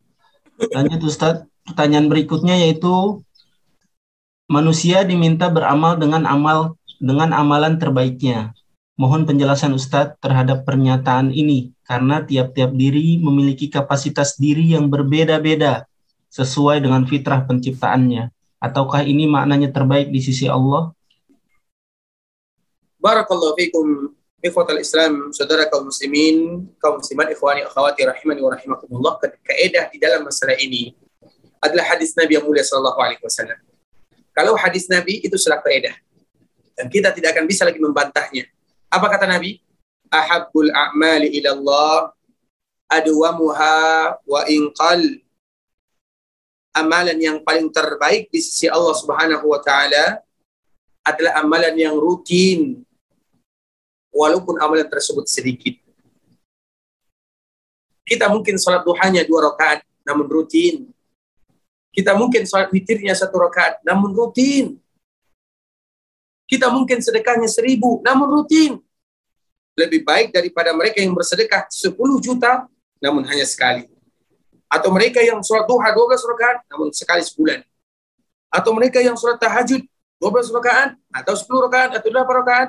Lanjut Ustaz. Pertanyaan berikutnya yaitu manusia diminta beramal dengan amal dengan amalan terbaiknya. Mohon penjelasan Ustadz terhadap pernyataan ini karena tiap-tiap diri memiliki kapasitas diri yang berbeda-beda sesuai dengan fitrah penciptaannya. Ataukah ini maknanya terbaik di sisi Allah? Barakallahu fikum ikhwatal Islam, saudara kaum muslimin, kaum muslimat, ikhwani, akhwati, rahimani wa rahimakumullah, keedah di dalam masalah ini adalah hadis Nabi yang mulia sallallahu alaihi wasallam. Kalau hadis Nabi itu sudah keedah. Dan kita tidak akan bisa lagi membantahnya. Apa kata Nabi? Ahabbul a'mali ilallah adwamuha wa inqal. Amalan yang paling terbaik di sisi Allah Subhanahu wa taala adalah amalan yang rutin walaupun amalan tersebut sedikit. Kita mungkin sholat duhanya dua rakaat, namun rutin. Kita mungkin sholat witirnya satu rakaat, namun rutin. Kita mungkin sedekahnya seribu, namun rutin. Lebih baik daripada mereka yang bersedekah 10 juta, namun hanya sekali. Atau mereka yang sholat duha 12 rakaat, namun sekali sebulan. Atau mereka yang sholat tahajud 12 rakaat, atau 10 rakaat, atau 8 rakaat,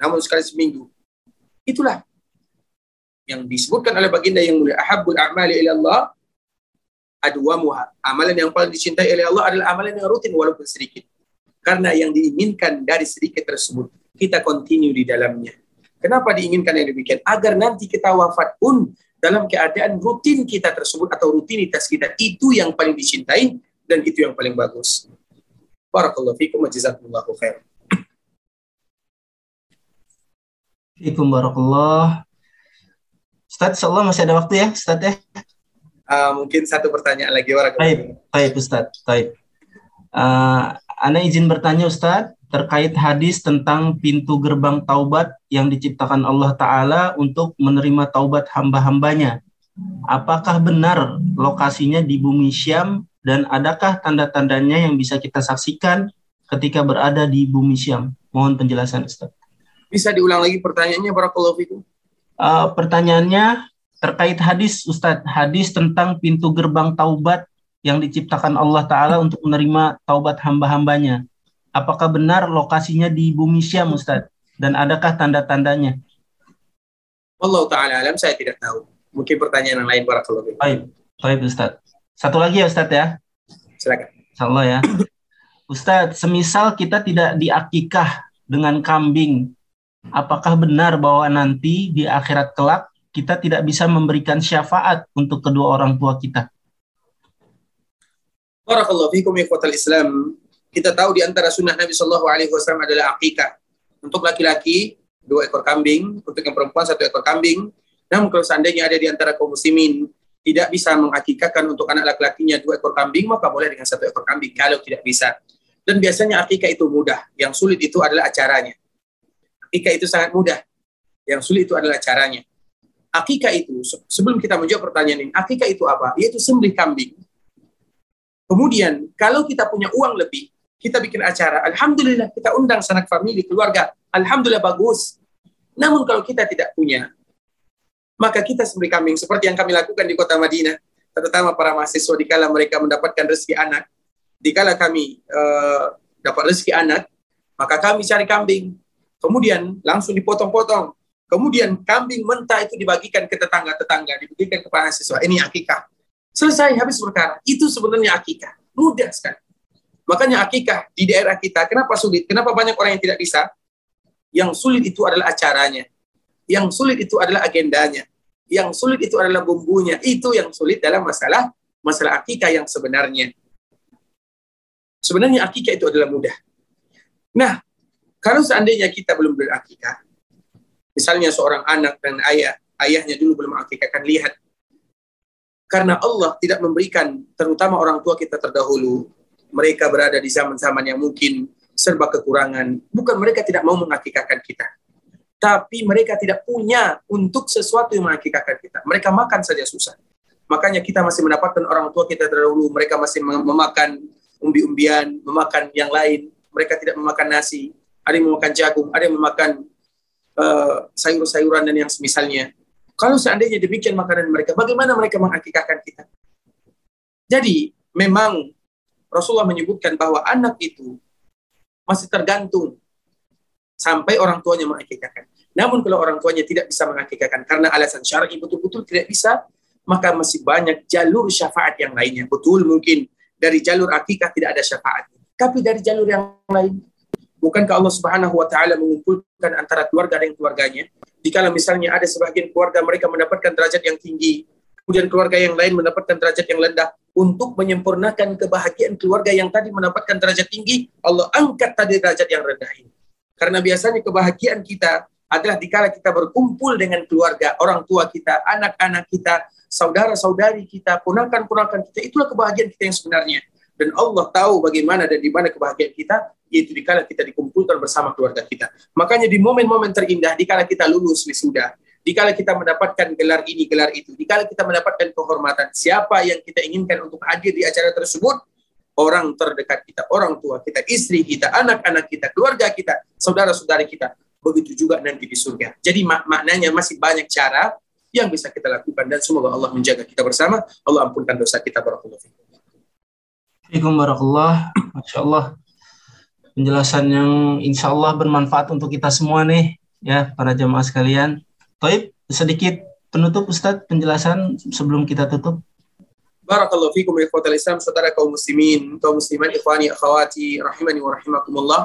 namun sekali seminggu. Itulah yang disebutkan oleh baginda yang mulia ahabbul a'mali ila Allah adwamuha amalan yang paling dicintai oleh Allah adalah amalan yang rutin walaupun sedikit. Karena yang diinginkan dari sedikit tersebut kita continue di dalamnya. Kenapa diinginkan yang demikian? Agar nanti kita wafat pun dalam keadaan rutin kita tersebut atau rutinitas kita itu yang paling dicintai dan itu yang paling bagus. Barakallahu fikum wa jazakumullahu khair Fikum barakallah Ustaz, Allah masih ada waktu ya, Ustaz ya? Uh, mungkin satu pertanyaan lagi. Baik, baik Ustaz, baik. Uh, Ana izin bertanya Ustaz, terkait hadis tentang pintu gerbang taubat yang diciptakan Allah Ta'ala untuk menerima taubat hamba-hambanya. Apakah benar lokasinya di bumi Syam dan adakah tanda-tandanya yang bisa kita saksikan ketika berada di bumi Syam? Mohon penjelasan Ustaz. Bisa diulang lagi pertanyaannya, Barakallahu Fikum. Uh, pertanyaannya terkait hadis Ustadz, hadis tentang pintu gerbang taubat yang diciptakan Allah Ta'ala untuk menerima taubat hamba-hambanya. apakah benar lokasinya di bumi Syam Ustaz? Dan adakah tanda-tandanya? Allah taala alam saya tidak tahu. Mungkin pertanyaan yang lain barakallahu fikum. Baik, baik Ustaz. Satu lagi ya Ustaz ya. Silakan. Insyaallah ya. Ustaz, semisal kita tidak diakikah dengan kambing, apakah benar bahwa nanti di akhirat kelak kita tidak bisa memberikan syafaat untuk kedua orang tua kita? Barakallahu fikum ikhwatal Islam. Kita tahu di antara sunnah Nabi Shallallahu alaihi wasallam adalah akikah. Untuk laki-laki dua ekor kambing, untuk yang perempuan satu ekor kambing. Namun kalau seandainya ada di antara kaum muslimin tidak bisa mengakikahkan untuk anak laki-lakinya dua ekor kambing, maka boleh dengan satu ekor kambing kalau tidak bisa. Dan biasanya akikah itu mudah. Yang sulit itu adalah acaranya. Akikah itu sangat mudah. Yang sulit itu adalah caranya. Akikah itu, sebelum kita menjawab pertanyaan ini, akikah itu apa? Yaitu sembelih kambing Kemudian kalau kita punya uang lebih, kita bikin acara. Alhamdulillah kita undang sanak famili, keluarga. Alhamdulillah bagus. Namun kalau kita tidak punya, maka kita sembeli kambing seperti yang kami lakukan di kota Madinah, terutama para mahasiswa di kala mereka mendapatkan rezeki anak. Di kala kami uh, dapat rezeki anak, maka kami cari kambing. Kemudian langsung dipotong-potong. Kemudian kambing mentah itu dibagikan ke tetangga-tetangga, dibagikan ke mahasiswa. Ini akikah. Selesai, habis perkara. Itu sebenarnya akikah. Mudah sekali. Makanya akikah di daerah kita, kenapa sulit? Kenapa banyak orang yang tidak bisa? Yang sulit itu adalah acaranya. Yang sulit itu adalah agendanya. Yang sulit itu adalah bumbunya. Itu yang sulit dalam masalah masalah akikah yang sebenarnya. Sebenarnya akikah itu adalah mudah. Nah, kalau seandainya kita belum berakikah, misalnya seorang anak dan ayah, ayahnya dulu belum akikahkan, lihat. Karena Allah tidak memberikan terutama orang tua kita terdahulu mereka berada di zaman-zaman yang mungkin serba kekurangan. Bukan mereka tidak mau mengakikahkan kita. Tapi mereka tidak punya untuk sesuatu yang mengakikahkan kita. Mereka makan saja susah. Makanya kita masih mendapatkan orang tua kita terdahulu mereka masih memakan umbi-umbian memakan yang lain. Mereka tidak memakan nasi. Ada yang memakan jagung ada yang memakan uh, sayur-sayuran dan yang semisalnya kalau seandainya demikian makanan mereka, bagaimana mereka mengakikahkan kita? Jadi, memang Rasulullah menyebutkan bahwa anak itu masih tergantung sampai orang tuanya mengakikahkan. Namun kalau orang tuanya tidak bisa mengakikahkan karena alasan syar'i betul-betul tidak bisa, maka masih banyak jalur syafaat yang lainnya. Betul mungkin dari jalur akikah tidak ada syafaat. Tapi dari jalur yang lain, bukankah Allah Subhanahu wa taala mengumpulkan antara keluarga dan keluarganya Jika misalnya ada sebagian keluarga mereka mendapatkan derajat yang tinggi, kemudian keluarga yang lain mendapatkan derajat yang rendah, untuk menyempurnakan kebahagiaan keluarga yang tadi mendapatkan derajat tinggi, Allah angkat tadi derajat yang rendah ini. Karena biasanya kebahagiaan kita adalah dikala kita berkumpul dengan keluarga, orang tua kita, anak-anak kita, saudara-saudari kita, ponakan-ponakan kita, itulah kebahagiaan kita yang sebenarnya. Dan Allah tahu bagaimana dan di mana kebahagiaan kita, yaitu dikala kita dikumpulkan bersama keluarga kita. Makanya di momen-momen terindah, dikala kita lulus wisuda, dikala kita mendapatkan gelar ini, gelar itu, dikala kita mendapatkan kehormatan, siapa yang kita inginkan untuk hadir di acara tersebut, orang terdekat kita, orang tua kita, istri kita, anak-anak kita, keluarga kita, saudara-saudari kita. Begitu juga nanti di surga. Jadi mak maknanya masih banyak cara yang bisa kita lakukan dan semoga Allah menjaga kita bersama. Allah ampunkan dosa kita. Barakallahu fikum. Waalaikumsalam Masya Allah penjelasan yang insya Allah bermanfaat untuk kita semua nih ya para jamaah sekalian. Taib sedikit penutup Ustadz penjelasan sebelum kita tutup. Barakallahu fikum ikhwatal Islam saudara kaum muslimin, kaum muslimat ikhwani akhwati rahimani wa rahimakumullah.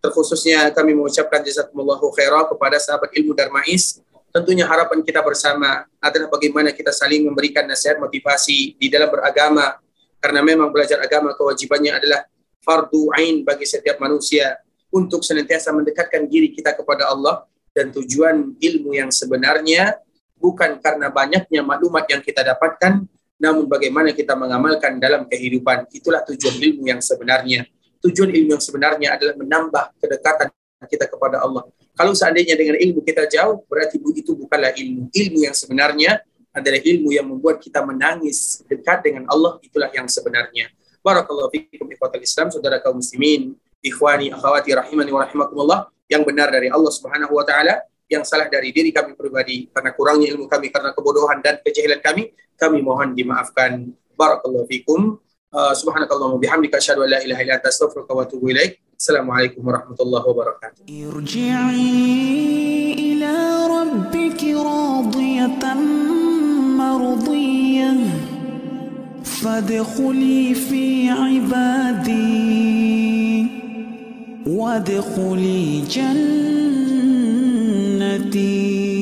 Terkhususnya kami mengucapkan jazakumullahu khairah kepada sahabat ilmu Darmais. Tentunya harapan kita bersama adalah bagaimana kita saling memberikan nasihat motivasi di dalam beragama. Karena memang belajar agama kewajibannya adalah fardu ain bagi setiap manusia untuk senantiasa mendekatkan diri kita kepada Allah dan tujuan ilmu yang sebenarnya bukan karena banyaknya maklumat yang kita dapatkan namun bagaimana kita mengamalkan dalam kehidupan. Itulah tujuan ilmu yang sebenarnya. Tujuan ilmu yang sebenarnya adalah menambah kedekatan kita kepada Allah. Kalau seandainya dengan ilmu kita jauh berarti itu bukanlah ilmu. Ilmu yang sebenarnya adalah ilmu yang membuat kita menangis dekat dengan Allah itulah yang sebenarnya. Barakallahu fiikum ikhwatal Islam, saudara kaum muslimin, ikhwani akhwati rahimani wa rahimakumullah yang benar dari Allah Subhanahu wa taala, yang salah dari diri kami pribadi karena kurangnya ilmu kami karena kebodohan dan kejahilan kami, kami mohon dimaafkan. Barakallahu fiikum. Uh, subhanakallahumma bihamdika asyhadu an la ilaha illa anta astaghfiruka wa atubu ilaik. Assalamualaikum warahmatullahi wabarakatuh. Irji'i ila rabbiki radiyatan مرضية فادخلي في عبادي. وادخلي جنتي.